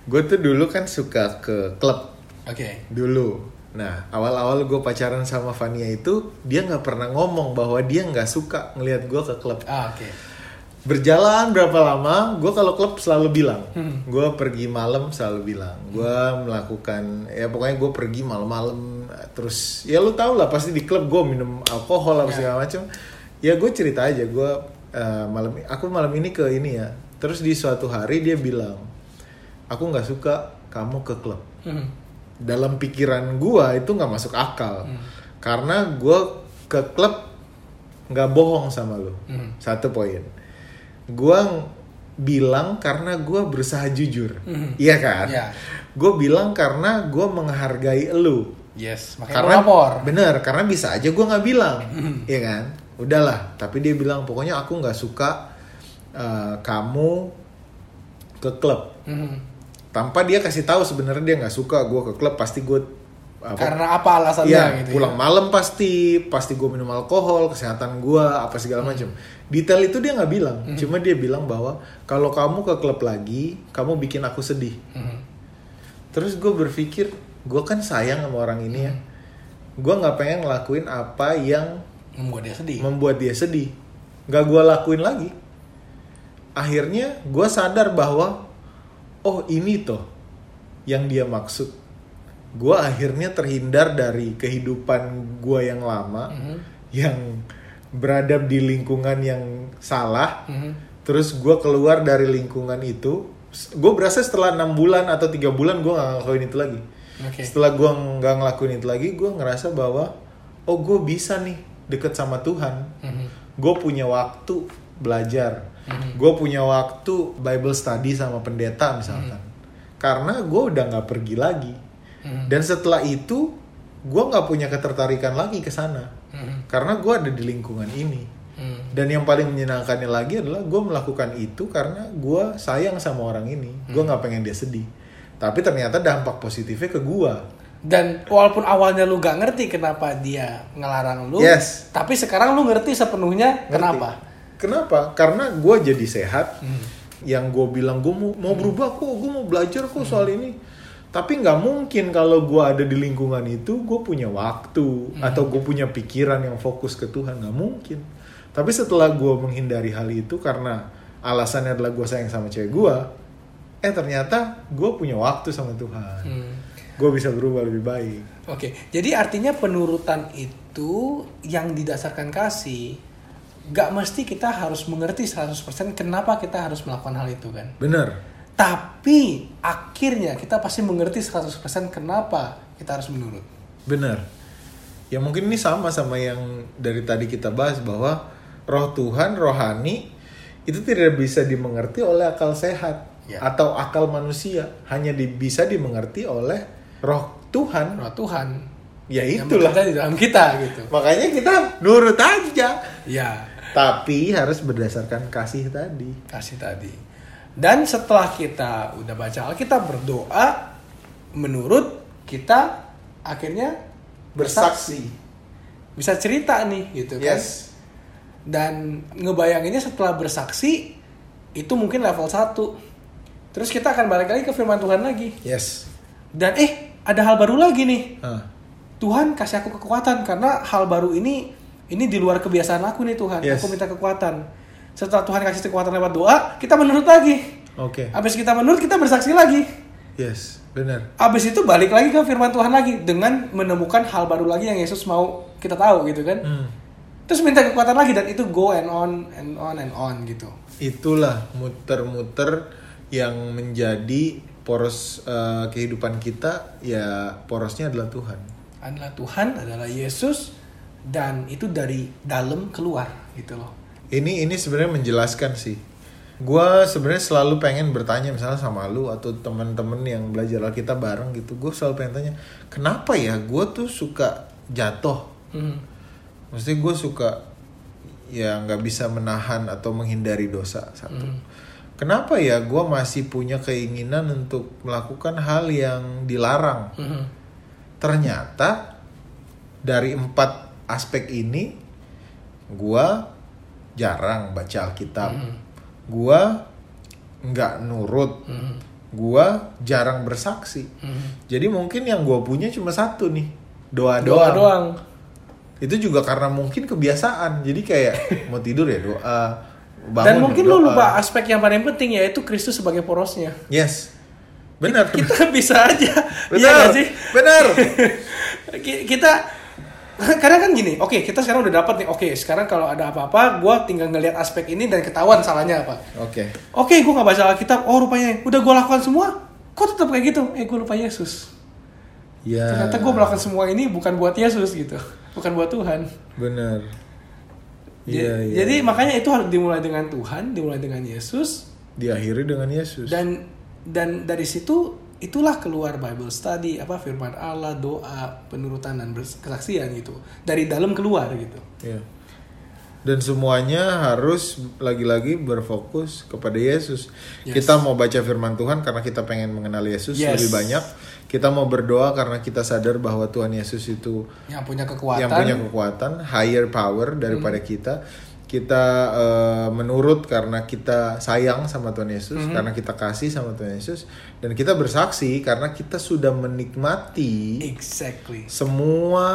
Gue tuh dulu kan suka ke klub oke dulu. Nah awal-awal gue pacaran sama Vania itu dia nggak pernah ngomong bahwa dia nggak suka ngelihat gue ke klub. ah oke Berjalan berapa lama, gue kalau klub selalu bilang, Hmm. gue pergi malam selalu bilang, gue melakukan ya pokoknya gue pergi malam-malam terus ya lu tau lah pasti di klub gue minum alkohol apa Ya. segala macam. Ya gue cerita aja gue eh, malam aku malam ini ke ini ya. Terus di suatu hari dia bilang, aku nggak suka kamu ke klub. Hmm. Dalam pikiran gue itu nggak masuk akal, karena gue ke klub nggak bohong sama lu. Hmm. Satu poin gue bilang karena gue berusaha jujur Mhm. iya kan Iya. gue bilang karena gue menghargai lu yes makanya karena lapor bener karena bisa aja gue nggak bilang Mhm. iya kan udahlah tapi dia bilang pokoknya aku nggak suka uh, kamu ke klub Hmm. Tanpa dia kasih tahu sebenarnya dia nggak suka gue ke klub pasti gue apa, karena apa alasannya Iya, gitu pulang ya? malam pasti, pasti gue minum alkohol, kesehatan gue, apa segala macam. Detail itu dia nggak bilang, cuma dia bilang bahwa kalau kamu ke klub lagi, kamu bikin aku sedih. Hmm. Terus gue berpikir, gue kan sayang sama orang ini ya, gue nggak pengen ngelakuin apa yang membuat dia sedih membuat dia sedih, nggak gue lakuin lagi. Akhirnya gue sadar bahwa, oh ini toh yang dia maksud. Gue akhirnya terhindar dari kehidupan gue yang lama, Mhm. yang berada di lingkungan yang salah. Mhm. Terus gue keluar dari lingkungan itu, gue berasa setelah enam bulan atau tiga bulan gue nggak ngelakuin itu lagi. Oke. Setelah gue nggak ngelakuin itu lagi, gue ngerasa bahwa oh gue bisa nih deket sama Tuhan. Mhm. Gue punya waktu belajar. Mhm. Gue punya waktu Bible study sama pendeta misalkan. Karena gue udah nggak pergi lagi. Mhm. Dan setelah itu, gue nggak punya ketertarikan lagi ke sana. Mhm. Karena gue ada di lingkungan ini. Mhm. Dan yang paling menyenangkannya lagi adalah gue melakukan itu karena gue sayang sama orang ini. Gue Hmm. nggak pengen dia sedih. Tapi ternyata dampak positifnya ke gue. Dan walaupun awalnya lu gak ngerti kenapa dia ngelarang lu, Yes. tapi sekarang lu ngerti sepenuhnya Ngerti? kenapa. Kenapa? Karena gue jadi sehat. Hmm. yang gue bilang gue mau mau berubah kok gue mau belajar kok soal ini tapi nggak mungkin kalau gue ada di lingkungan itu gue punya waktu atau gue punya pikiran yang fokus ke Tuhan nggak mungkin tapi setelah gue menghindari hal itu karena alasannya adalah gue sayang sama cewek gue eh ternyata gue punya waktu sama Tuhan Hmm. gue bisa berubah lebih baik Oke, jadi artinya penurutan itu yang didasarkan kasih gak mesti kita harus mengerti 100% kenapa kita harus melakukan hal itu kan. bener Tapi akhirnya kita pasti mengerti 100% kenapa kita harus menurut. Benar. Ya mungkin ini sama sama yang dari tadi kita bahas bahwa roh Tuhan rohani itu tidak bisa dimengerti oleh akal sehat Ya. atau akal manusia, hanya di- bisa dimengerti oleh roh Tuhan. Roh Tuhan Ya yang itulah. bekerja di dalam kita gitu. Makanya kita nurut aja. Ya, Tapi harus berdasarkan kasih tadi. kasih tadi. Dan setelah kita udah baca Alkitab berdoa menurut kita akhirnya bersaksi. Bisa cerita nih gitu kan. Yes. Dan ngebayanginnya setelah bersaksi itu mungkin level 1. Terus kita akan balik lagi ke firman Tuhan lagi. Yes. Dan eh ada hal baru lagi nih. Ah, Tuhan kasih aku kekuatan karena hal baru ini ini di luar kebiasaan aku nih Tuhan. Yes. Aku minta kekuatan. Setelah Tuhan kasih kekuatan lewat doa, kita menurut lagi. Oke. Habis kita menurut, kita bersaksi lagi. Yes, benar. Habis itu balik lagi ke firman Tuhan lagi dengan menemukan hal baru lagi yang Yesus mau kita tahu gitu kan. Hmm. Terus minta kekuatan lagi dan itu go and on and on and on gitu. itulah muter-muter yang menjadi poros eh, kehidupan kita ya porosnya adalah Tuhan Adalah Tuhan, adalah Yesus dan itu dari dalam keluar gitu loh. ini ini sebenarnya menjelaskan sih Gua sebenarnya selalu pengen bertanya misalnya sama lu atau teman-teman yang belajar kita bareng gitu gue selalu pengen tanya kenapa ya gue tuh suka jatuh Hmm. Maksudnya gue suka ya nggak bisa menahan atau menghindari dosa satu. Kenapa ya gue masih punya keinginan untuk melakukan hal yang dilarang? Hmm. Ternyata dari empat aspek ini gue jarang baca Alkitab. Gue nggak nurut. Hmm. Gue jarang bersaksi. Hmm. Jadi mungkin yang gue punya cuma satu nih doa Doa doang doang. itu juga karena mungkin kebiasaan jadi kayak mau tidur ya doa bangun Dan ya mungkin lu doa. lupa aspek yang paling penting yaitu Kristus sebagai porosnya. yes benar Kita bisa aja. Benar nggak sih? benar Ki- kita karena kan gini, oke kita sekarang udah dapat nih, oke sekarang kalau ada apa-apa, gue tinggal ngelihat aspek ini dan ketahuan salahnya apa. oke Oke, gue nggak baca Alkitab, oh rupanya udah gue lakukan semua, kok tetap kayak gitu? Eh gue lupa Yesus. ya Ternyata gue melakukan semua ini bukan buat Yesus gitu, bukan buat Tuhan. benar Jadi, iya iya jadi makanya itu harus dimulai dengan Tuhan, dimulai dengan Yesus, diakhiri dengan Yesus dan dan dari situ itulah keluar Bible study apa firman Allah doa penurutan dan kesaksian gitu dari dalam keluar gitu Iya. Dan semuanya harus lagi-lagi berfokus kepada Yesus. Yes. Kita mau baca firman Tuhan karena kita pengen mengenal Yesus Yes. lebih banyak. Kita mau berdoa karena kita sadar bahwa Tuhan Yesus itu yang punya kekuatan yang punya kekuatan, higher power daripada kita. Kita eh, menurut karena kita sayang sama Tuhan Yesus, karena kita kasih sama Tuhan Yesus, dan kita bersaksi karena kita sudah menikmati exactly semua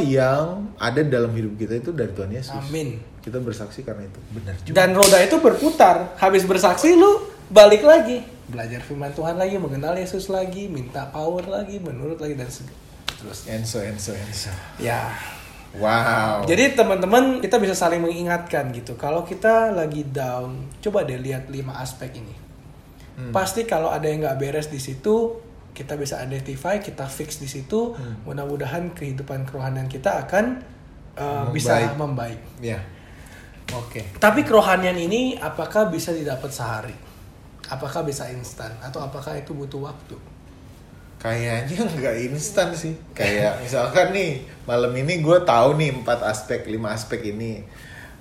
yang ada dalam hidup kita itu dari Tuhan Yesus. amin Kita bersaksi karena itu. Benar juga. dan roda itu berputar habis bersaksi lu balik lagi belajar firman Tuhan lagi mengenal Yesus lagi minta power lagi menurut lagi dan terus Enso, Enso, Enso. ya Wow. Jadi teman-teman kita bisa saling mengingatkan gitu. Kalau kita lagi down, coba deh lihat lima aspek ini. Hmm. Pasti kalau ada yang nggak beres di situ, kita bisa identify, kita fix di situ. Hmm. Mudah-mudahan kehidupan kerohanian kita akan uh, Membaik. bisa membaik. ya. Oke. Tapi kerohanian ini apakah bisa didapat sehari? Apakah bisa instan? Atau apakah itu butuh waktu? Kayaknya nggak instan sih. Kayak misalkan nih malam ini gue tahu nih empat aspek, lima aspek ini.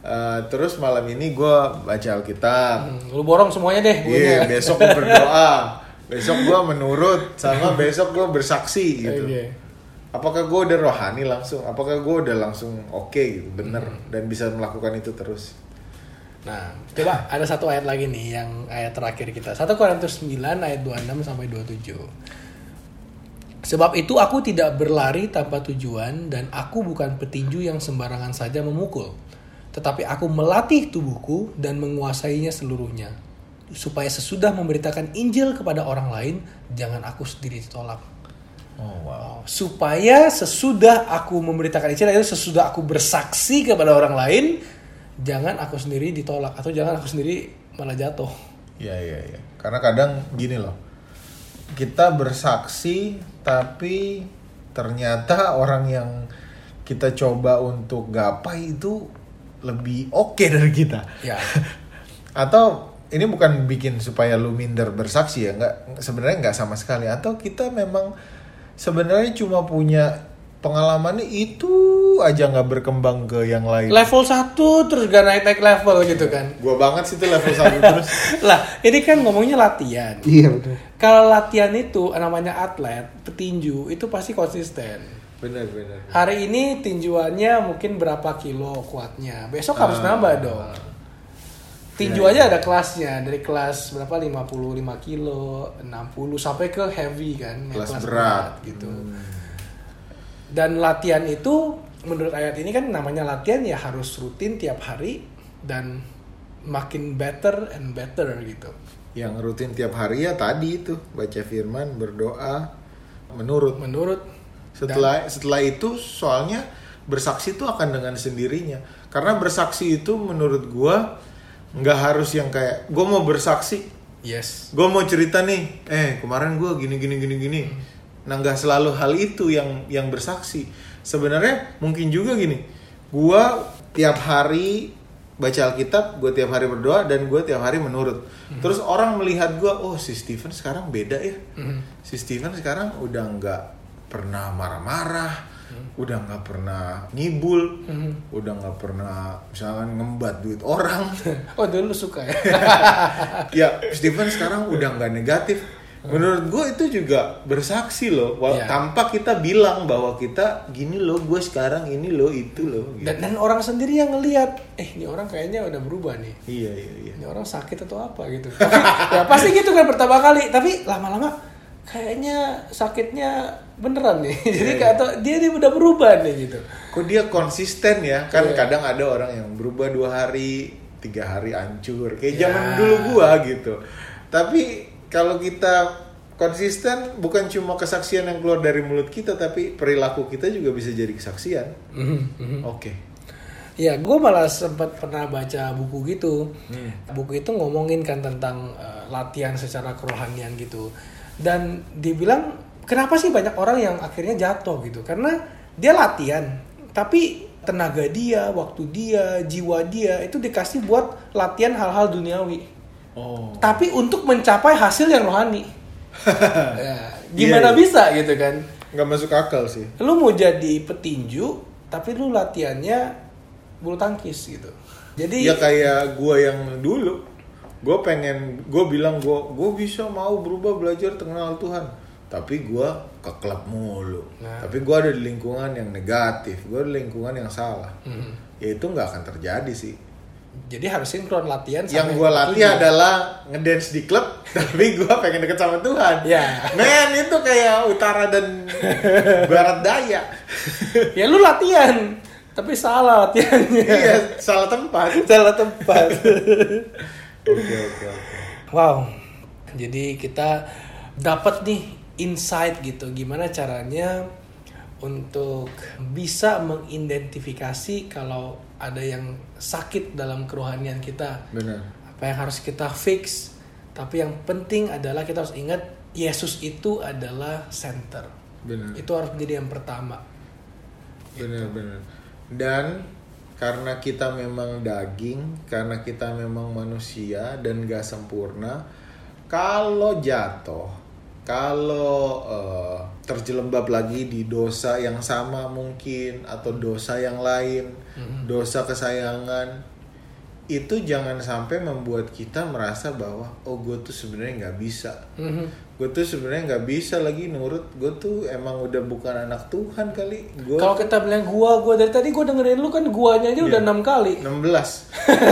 Eh, terus malam ini gue baca Alkitab. Hmm, lu borong semuanya deh. Iya, pokoknya. besok gue berdoa. Besok gue menurut, sama besok gue bersaksi gitu. Oke. Apakah gue udah rohani langsung? Apakah gue udah langsung oke gitu, bener dan bisa melakukan itu terus? Nah, coba ada satu ayat lagi nih yang ayat terakhir kita. 1 Korintus 9 ayat 26 sampai 27. Sebab itu aku tidak berlari tanpa tujuan dan aku bukan petinju yang sembarangan saja memukul. Tetapi aku melatih tubuhku dan menguasainya seluruhnya. Supaya sesudah memberitakan Injil kepada orang lain, jangan aku sendiri ditolak. Oh wow. Supaya sesudah aku memberitakan Injil, itu sesudah aku bersaksi kepada orang lain, jangan aku sendiri ditolak atau jangan aku sendiri malah jatuh. Iya iya iya. Karena kadang gini loh. Kita bersaksi tapi ternyata orang yang kita coba untuk gapai itu lebih oke dari kita. Ya. Atau ini bukan bikin supaya lu minder bersaksi ya, nggak sebenarnya nggak sama sekali. Atau kita memang sebenarnya cuma punya pengalamannya itu aja nggak berkembang ke yang lain. Level 1 terus gak naik-naik level gitu kan. Gua banget sih itu level satu terus. lah, ini kan ngomongnya latihan. Iya betul. Kalau latihan itu namanya atlet, petinju itu pasti konsisten. Bener bener. Hari ini tinjuannya mungkin berapa kilo kuatnya. Besok harus Ah. nambah dong. Tinju Iya, aja ada kelasnya dari kelas berapa 55 kilo, 60 sampai ke heavy kan, yang Kelas berat. gitu. Hmm. Dan latihan itu menurut ayat ini kan namanya latihan ya harus rutin tiap hari dan makin better and better gitu. Yang rutin tiap hari ya tadi itu baca firman, berdoa, menurut. Menurut Setelah setelah itu soalnya bersaksi itu akan dengan sendirinya. Karena bersaksi itu menurut gua nggak harus yang kayak gua mau bersaksi, yes. gua mau cerita nih, eh kemarin gua gini gini gini gini. Nah nggak selalu hal itu yang yang bersaksi. Sebenarnya mungkin juga gini, gua tiap hari baca Alkitab, gue tiap hari berdoa dan gue tiap hari menurut. Terus orang melihat gua, oh si Steven sekarang beda ya. Si Steven sekarang udah nggak pernah marah-marah, udah nggak pernah ngibul, udah nggak pernah misalkan ngembat duit orang. Oh dulu suka ya. ya Steven sekarang udah nggak negatif. Menurut gue itu juga bersaksi loh, Iya. tanpa kita bilang bahwa kita gini loh, gue sekarang ini loh itu loh. Gitu. dan, dan orang sendiri yang ngelihat, eh ini orang kayaknya udah berubah nih. Iya iya iya. Ini orang sakit atau apa gitu. Tapi ya pasti gitu kan pertama kali, tapi lama-lama kayaknya sakitnya beneran nih. Jadi kayak atau dia dia udah berubah nih gitu. Kok dia konsisten ya? Kan Iya. kadang ada orang yang berubah dua hari, tiga hari hancur. Kayak Ya. zaman dulu gua gitu. Tapi kalau kita konsisten bukan cuma kesaksian yang keluar dari mulut kita tapi perilaku kita juga bisa jadi kesaksian. Oke. Ya, gue malah sempat pernah baca buku gitu. Buku itu ngomongin kan tentang eh, latihan secara kerohanian gitu. Dan dibilang kenapa sih banyak orang yang akhirnya jatuh gitu? Karena dia latihan, tapi tenaga dia, waktu dia, jiwa dia itu dikasih buat latihan hal-hal duniawi. Oh. Tapi untuk mencapai hasil yang rohani. ya, gimana Iya, iya. bisa gitu kan? nggak masuk akal sih. lu mau jadi petinju tapi lu latihannya bulu tangkis gitu jadi Ya kayak gua yang dulu, gue pengen, gue bilang gue gue bisa mau berubah belajar kenal Tuhan, tapi gua ke klub mulu. Nah. Tapi gua ada di lingkungan yang negatif, gue di lingkungan yang salah. Hmm. Ya itu nggak akan terjadi sih. Jadi harus sinkron latihan yang gue latih adalah ngedance di klub, tapi gue pengen deket sama Tuhan. Ya. Men itu kayak utara dan barat daya. ya lu latihan tapi salah latihannya iya, salah tempat. salah tempat Oke oke oke. wow jadi kita dapat nih insight gitu gimana caranya untuk bisa mengidentifikasi kalau ada yang sakit dalam kerohanian kita Benar. apa yang harus kita fix tapi yang penting adalah kita harus ingat Yesus itu adalah center Benar. itu harus menjadi yang pertama Benar benar. Dan karena kita memang daging, karena kita memang manusia dan gak sempurna, kalau jatuh, kalau eh, terjelembab lagi di dosa yang sama mungkin atau dosa yang lain, dosa kesayangan, itu jangan sampai membuat kita merasa bahwa oh gue tuh sebenarnya nggak bisa, Mhm. gue tuh sebenarnya nggak bisa lagi nurut gue tuh emang udah bukan anak Tuhan kali gue Kalau kita bilang gua, gua dari tadi gua dengerin lu kan guanya aja udah Iya. enam kali. 16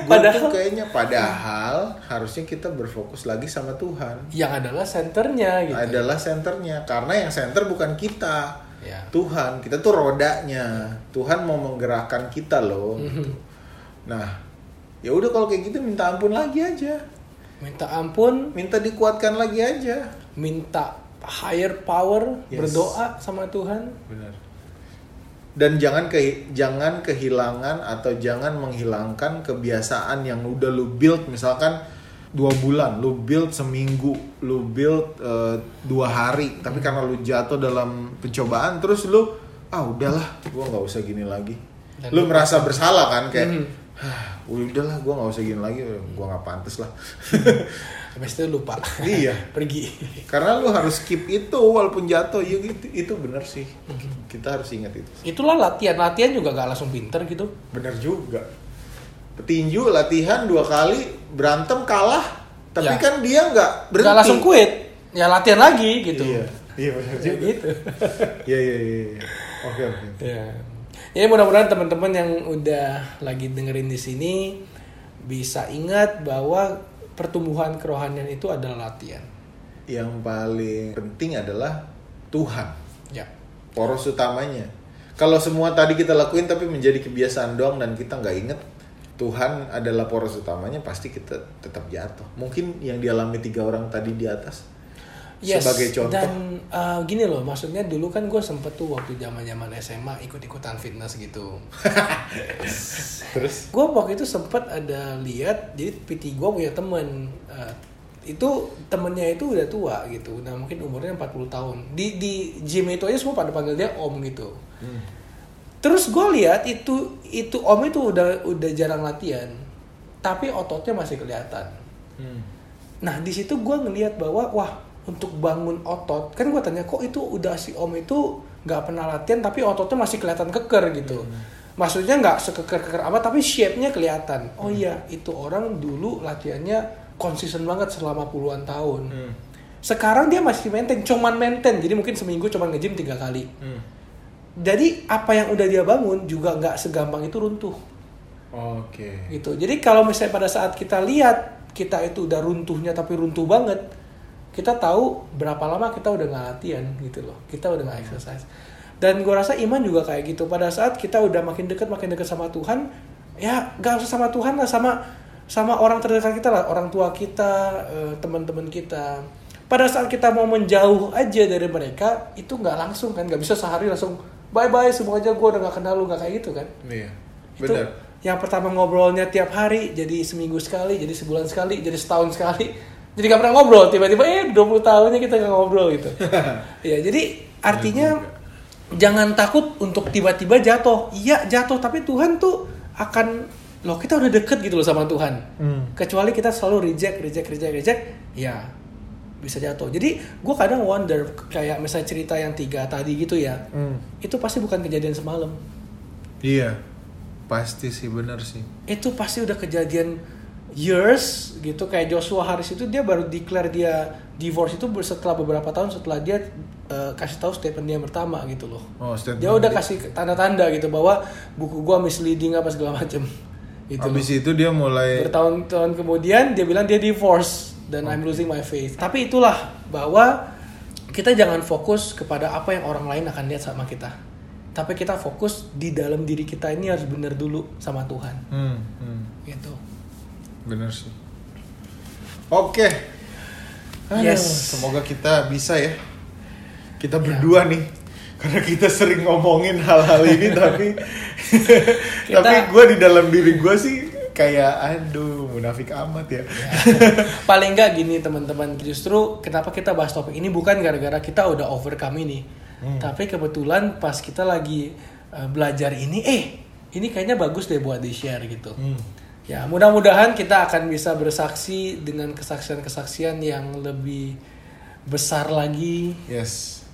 gue Padahal- tuh kayaknya padahal harusnya kita berfokus lagi sama Tuhan Yang adalah senternya gitu. adalah senternya karena yang center bukan kita Ya. Tuhan kita tuh rodanya Tuhan mau menggerakkan kita loh Mhm. gitu. nah ya udah kalau kayak gitu minta ampun lagi aja Minta ampun, minta dikuatkan lagi aja minta higher power, Yes. berdoa sama Tuhan. benar dan jangan ke jangan kehilangan atau jangan menghilangkan kebiasaan yang udah lu build misalkan dua bulan lu build seminggu lu build eh, dua hari tapi karena lu jatuh dalam pencobaan terus lu ah udahlah gua nggak usah gini lagi Dan lu merasa bersalah kan kayak Mhm. "Hah, udahlah gua nggak usah gini lagi gua nggak pantas lah Habis itu lupa. iya Pergi. karena lu harus keep itu walaupun jatuh ya itu itu bener sih Mhm. kita harus ingat itu Itulah latihan. Latihan juga gak langsung pinter gitu. Bener juga. Petinju latihan dua kali berantem kalah, tapi Ya. kan dia nggak berhenti. Gak langsung quit. Ya latihan lagi gitu. Iya, iya benar Ya gitu. Iya iya iya. iya. Oke oke. Ya. Jadi mudah-mudahan teman-teman yang udah lagi dengerin di sini bisa ingat bahwa pertumbuhan kerohanian itu adalah latihan. Yang paling penting adalah Tuhan, Ya. poros utamanya. Kalau semua tadi kita lakuin tapi menjadi kebiasaan doang dan kita nggak inget Tuhan adalah poros utamanya, pasti kita tetap jatuh. Mungkin yang dialami tiga orang tadi di atas Yes, sebagai contoh. Dan uh, gini loh, maksudnya dulu kan gue sempet tuh waktu zaman zaman SMA ikut-ikutan fitness gitu. Terus? gue waktu itu sempet ada lihat, jadi PT gue punya temen. uh, itu temennya itu udah tua gitu, udah mungkin umurnya 40 tahun. Di di gym itu aja semua pada panggil dia om gitu. Hmm. Terus gue lihat itu itu om itu udah udah jarang latihan, tapi ototnya masih kelihatan. Hmm. Nah di situ gue ngelihat bahwa wah untuk bangun otot kan gue tanya kok itu udah si om itu nggak pernah latihan tapi ototnya masih kelihatan keker gitu. Maksudnya nggak sekeker-keker apa tapi shape-nya kelihatan. Oh iya itu orang dulu latihannya konsisten banget selama puluhan tahun. Hmm. Sekarang dia masih maintain, cuman maintain. Jadi mungkin seminggu cuman nge-gym tiga kali. Hmm. Jadi apa yang udah dia bangun juga nggak segampang itu runtuh Oke. gitu. Jadi kalau misalnya pada saat kita lihat kita itu udah runtuhnya tapi runtuh banget, kita tahu berapa lama kita udah nggak latihan gitu loh. Kita udah nggak exercise. Dan gue rasa iman juga kayak gitu. Pada saat kita udah makin deket makin deket sama Tuhan, ya gak usah sama Tuhan lah sama sama orang terdekat kita lah, orang tua kita, eh, teman-teman kita. Pada saat kita mau menjauh aja dari mereka, itu nggak langsung kan, nggak bisa sehari langsung bye bye semuanya gue udah gak kenal lu nggak kayak gitu kan Iya. itu Benar. yang pertama ngobrolnya tiap hari jadi seminggu sekali jadi sebulan sekali jadi setahun sekali jadi gak pernah ngobrol tiba-tiba eh 20 tahunnya kita gak ngobrol gitu ya jadi artinya jangan takut untuk tiba-tiba jatuh iya jatuh tapi Tuhan tuh akan loh kita udah deket gitu loh sama Tuhan Hmm. kecuali kita selalu reject reject reject reject ya bisa jatuh jadi gue kadang wonder kayak misalnya cerita yang tiga tadi gitu ya Hmm. itu pasti bukan kejadian semalam Iya. Pasti sih benar sih. itu pasti udah kejadian years gitu kayak Joshua Harris itu dia baru declare dia divorce itu setelah beberapa tahun setelah dia eh, kasih tahu statement dia yang pertama gitu loh Oh, statement dia udah dia. kasih tanda-tanda gitu bahwa buku gua misleading apa segala macem gitu loh. Habis itu dia mulai bertahun-tahun kemudian dia bilang dia divorce dan I'm losing my faith tapi itulah bahwa kita jangan fokus kepada apa yang orang lain akan lihat sama kita tapi kita fokus di dalam diri kita ini harus benar dulu sama Tuhan Hmm, hmm. gitu Bener sih. Oke. Aduh, Yes. Semoga kita bisa ya. Kita berdua nih. Karena kita sering ngomongin hal-hal ini tapi Kita- tapi gue di dalam diri gue sih kayak aduh munafik amat ya. paling nggak gini teman-teman justru kenapa kita bahas topik ini bukan gara-gara kita udah overcome ini tapi kebetulan pas kita lagi uh, belajar ini eh ini kayaknya bagus deh buat di share gitu Hmm. ya mudah-mudahan kita akan bisa bersaksi dengan kesaksian-kesaksian yang lebih besar lagi Yes.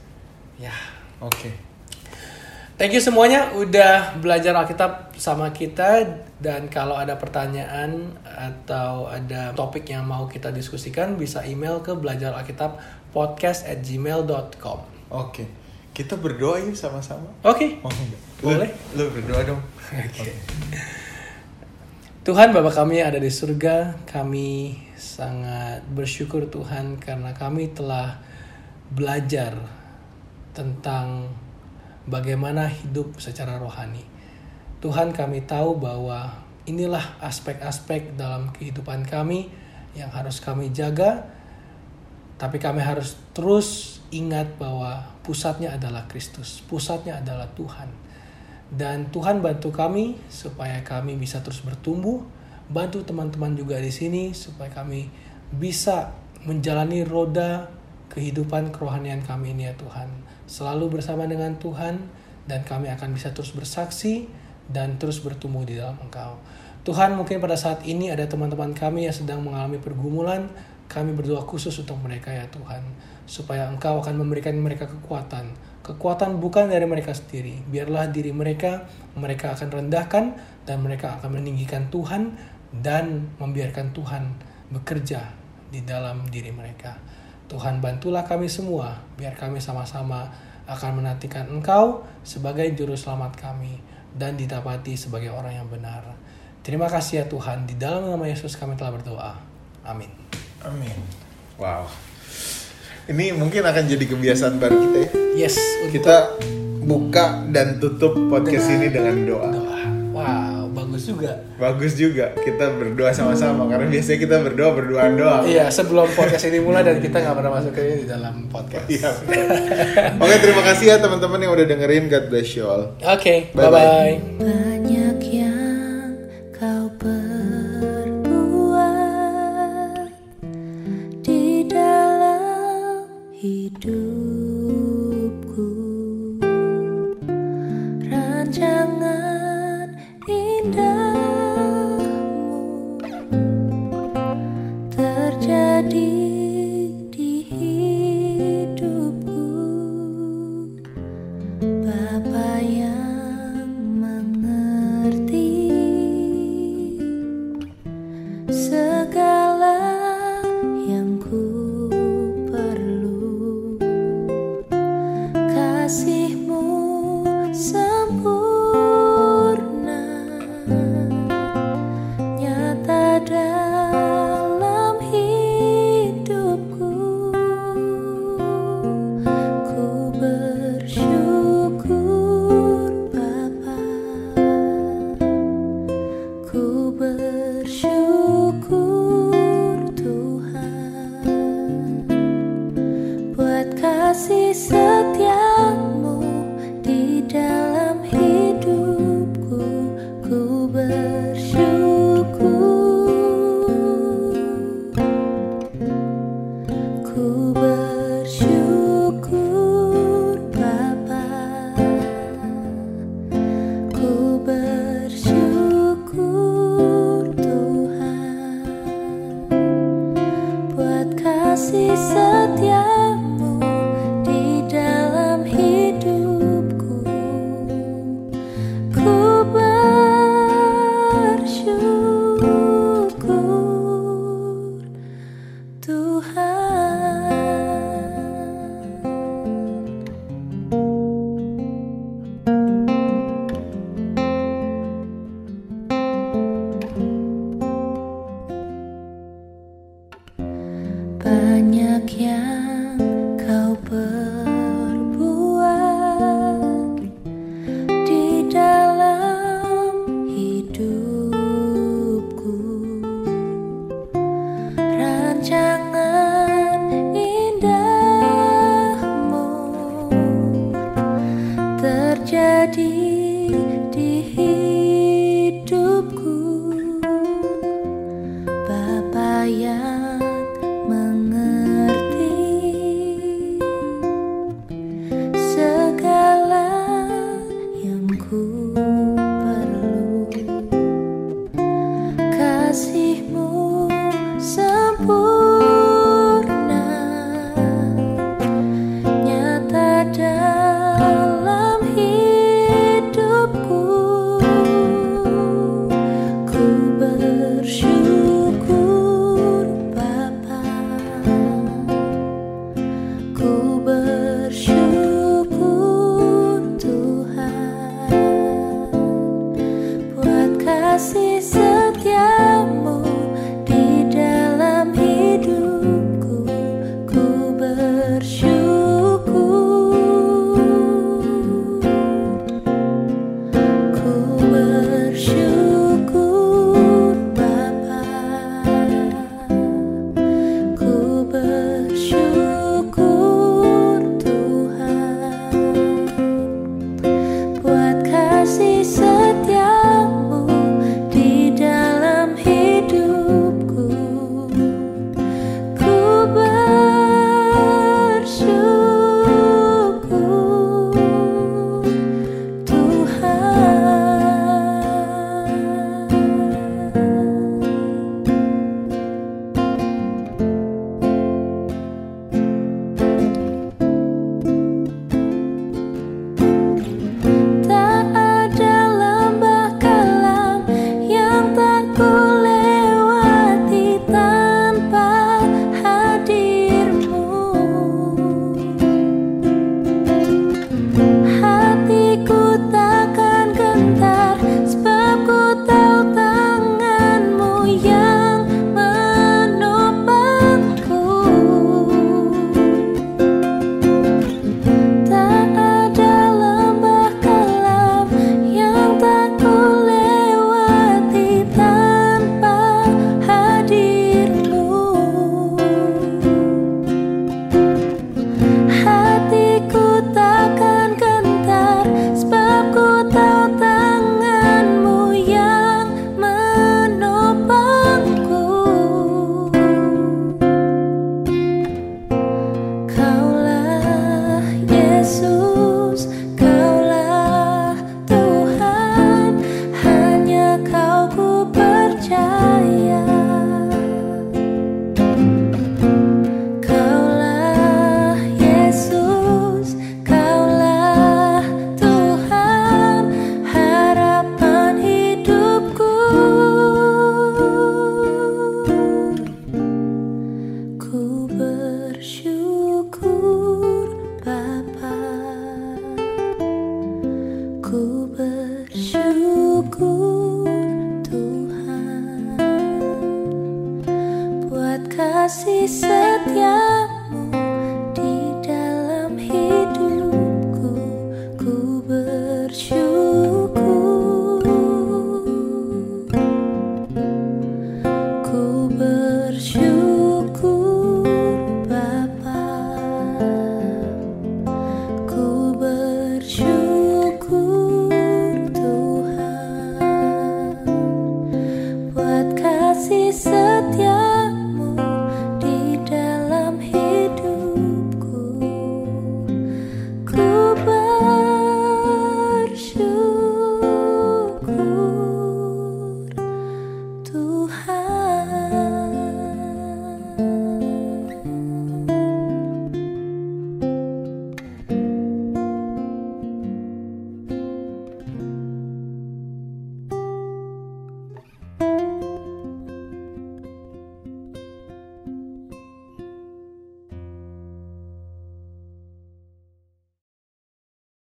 ya Oke. Thank you semuanya udah belajar Alkitab sama kita dan kalau ada pertanyaan atau ada topik yang mau kita diskusikan bisa email ke belajar Alkitab podcast at gmail.com Oke, kita berdoa yuk sama-sama. Oke, nggak? Boleh. Lu, lu berdoa dong. Tuhan Bapa kami yang ada di surga, kami sangat bersyukur Tuhan karena kami telah belajar tentang bagaimana hidup secara rohani. Tuhan kami tahu bahwa inilah aspek-aspek dalam kehidupan kami yang harus kami jaga, tapi kami harus terus ingat bahwa pusatnya adalah Kristus, pusatnya adalah Tuhan. Dan Tuhan bantu kami supaya kami bisa terus bertumbuh, bantu teman-teman juga di sini supaya kami bisa menjalani roda kehidupan kerohanian kami ini ya Tuhan. Selalu bersama dengan Tuhan dan kami akan bisa terus bersaksi dan terus bertumbuh di dalam Engkau. Tuhan mungkin pada saat ini ada teman-teman kami yang sedang mengalami pergumulan, kami berdoa khusus untuk mereka ya Tuhan, supaya Engkau akan memberikan mereka kekuatan. Kekuatan bukan dari mereka sendiri, biarlah diri mereka, mereka akan rendahkan dan mereka akan meninggikan Tuhan dan membiarkan Tuhan bekerja di dalam diri mereka. Tuhan bantulah kami semua, biar kami sama-sama akan menantikan Engkau sebagai juru selamat kami dan didapati sebagai orang yang benar. Terima kasih ya Tuhan, di dalam nama Yesus kami telah berdoa. Amin. Amin. Wow. Ini mungkin akan jadi kebiasaan baru kita ya. Yes, untuk Kita buka dan tutup podcast ini dengan doa. doa. Bagus juga. Bagus juga kita berdoa sama-sama karena biasanya kita berdoa berduaan doang. Iya, sebelum podcast ini mulai dan kita nggak pernah masuk ke ini di dalam podcast. Iya. Oke, terima kasih ya teman-teman yang udah dengerin. God bless you all. Oke, Bye-bye. bye-bye. Banyak yang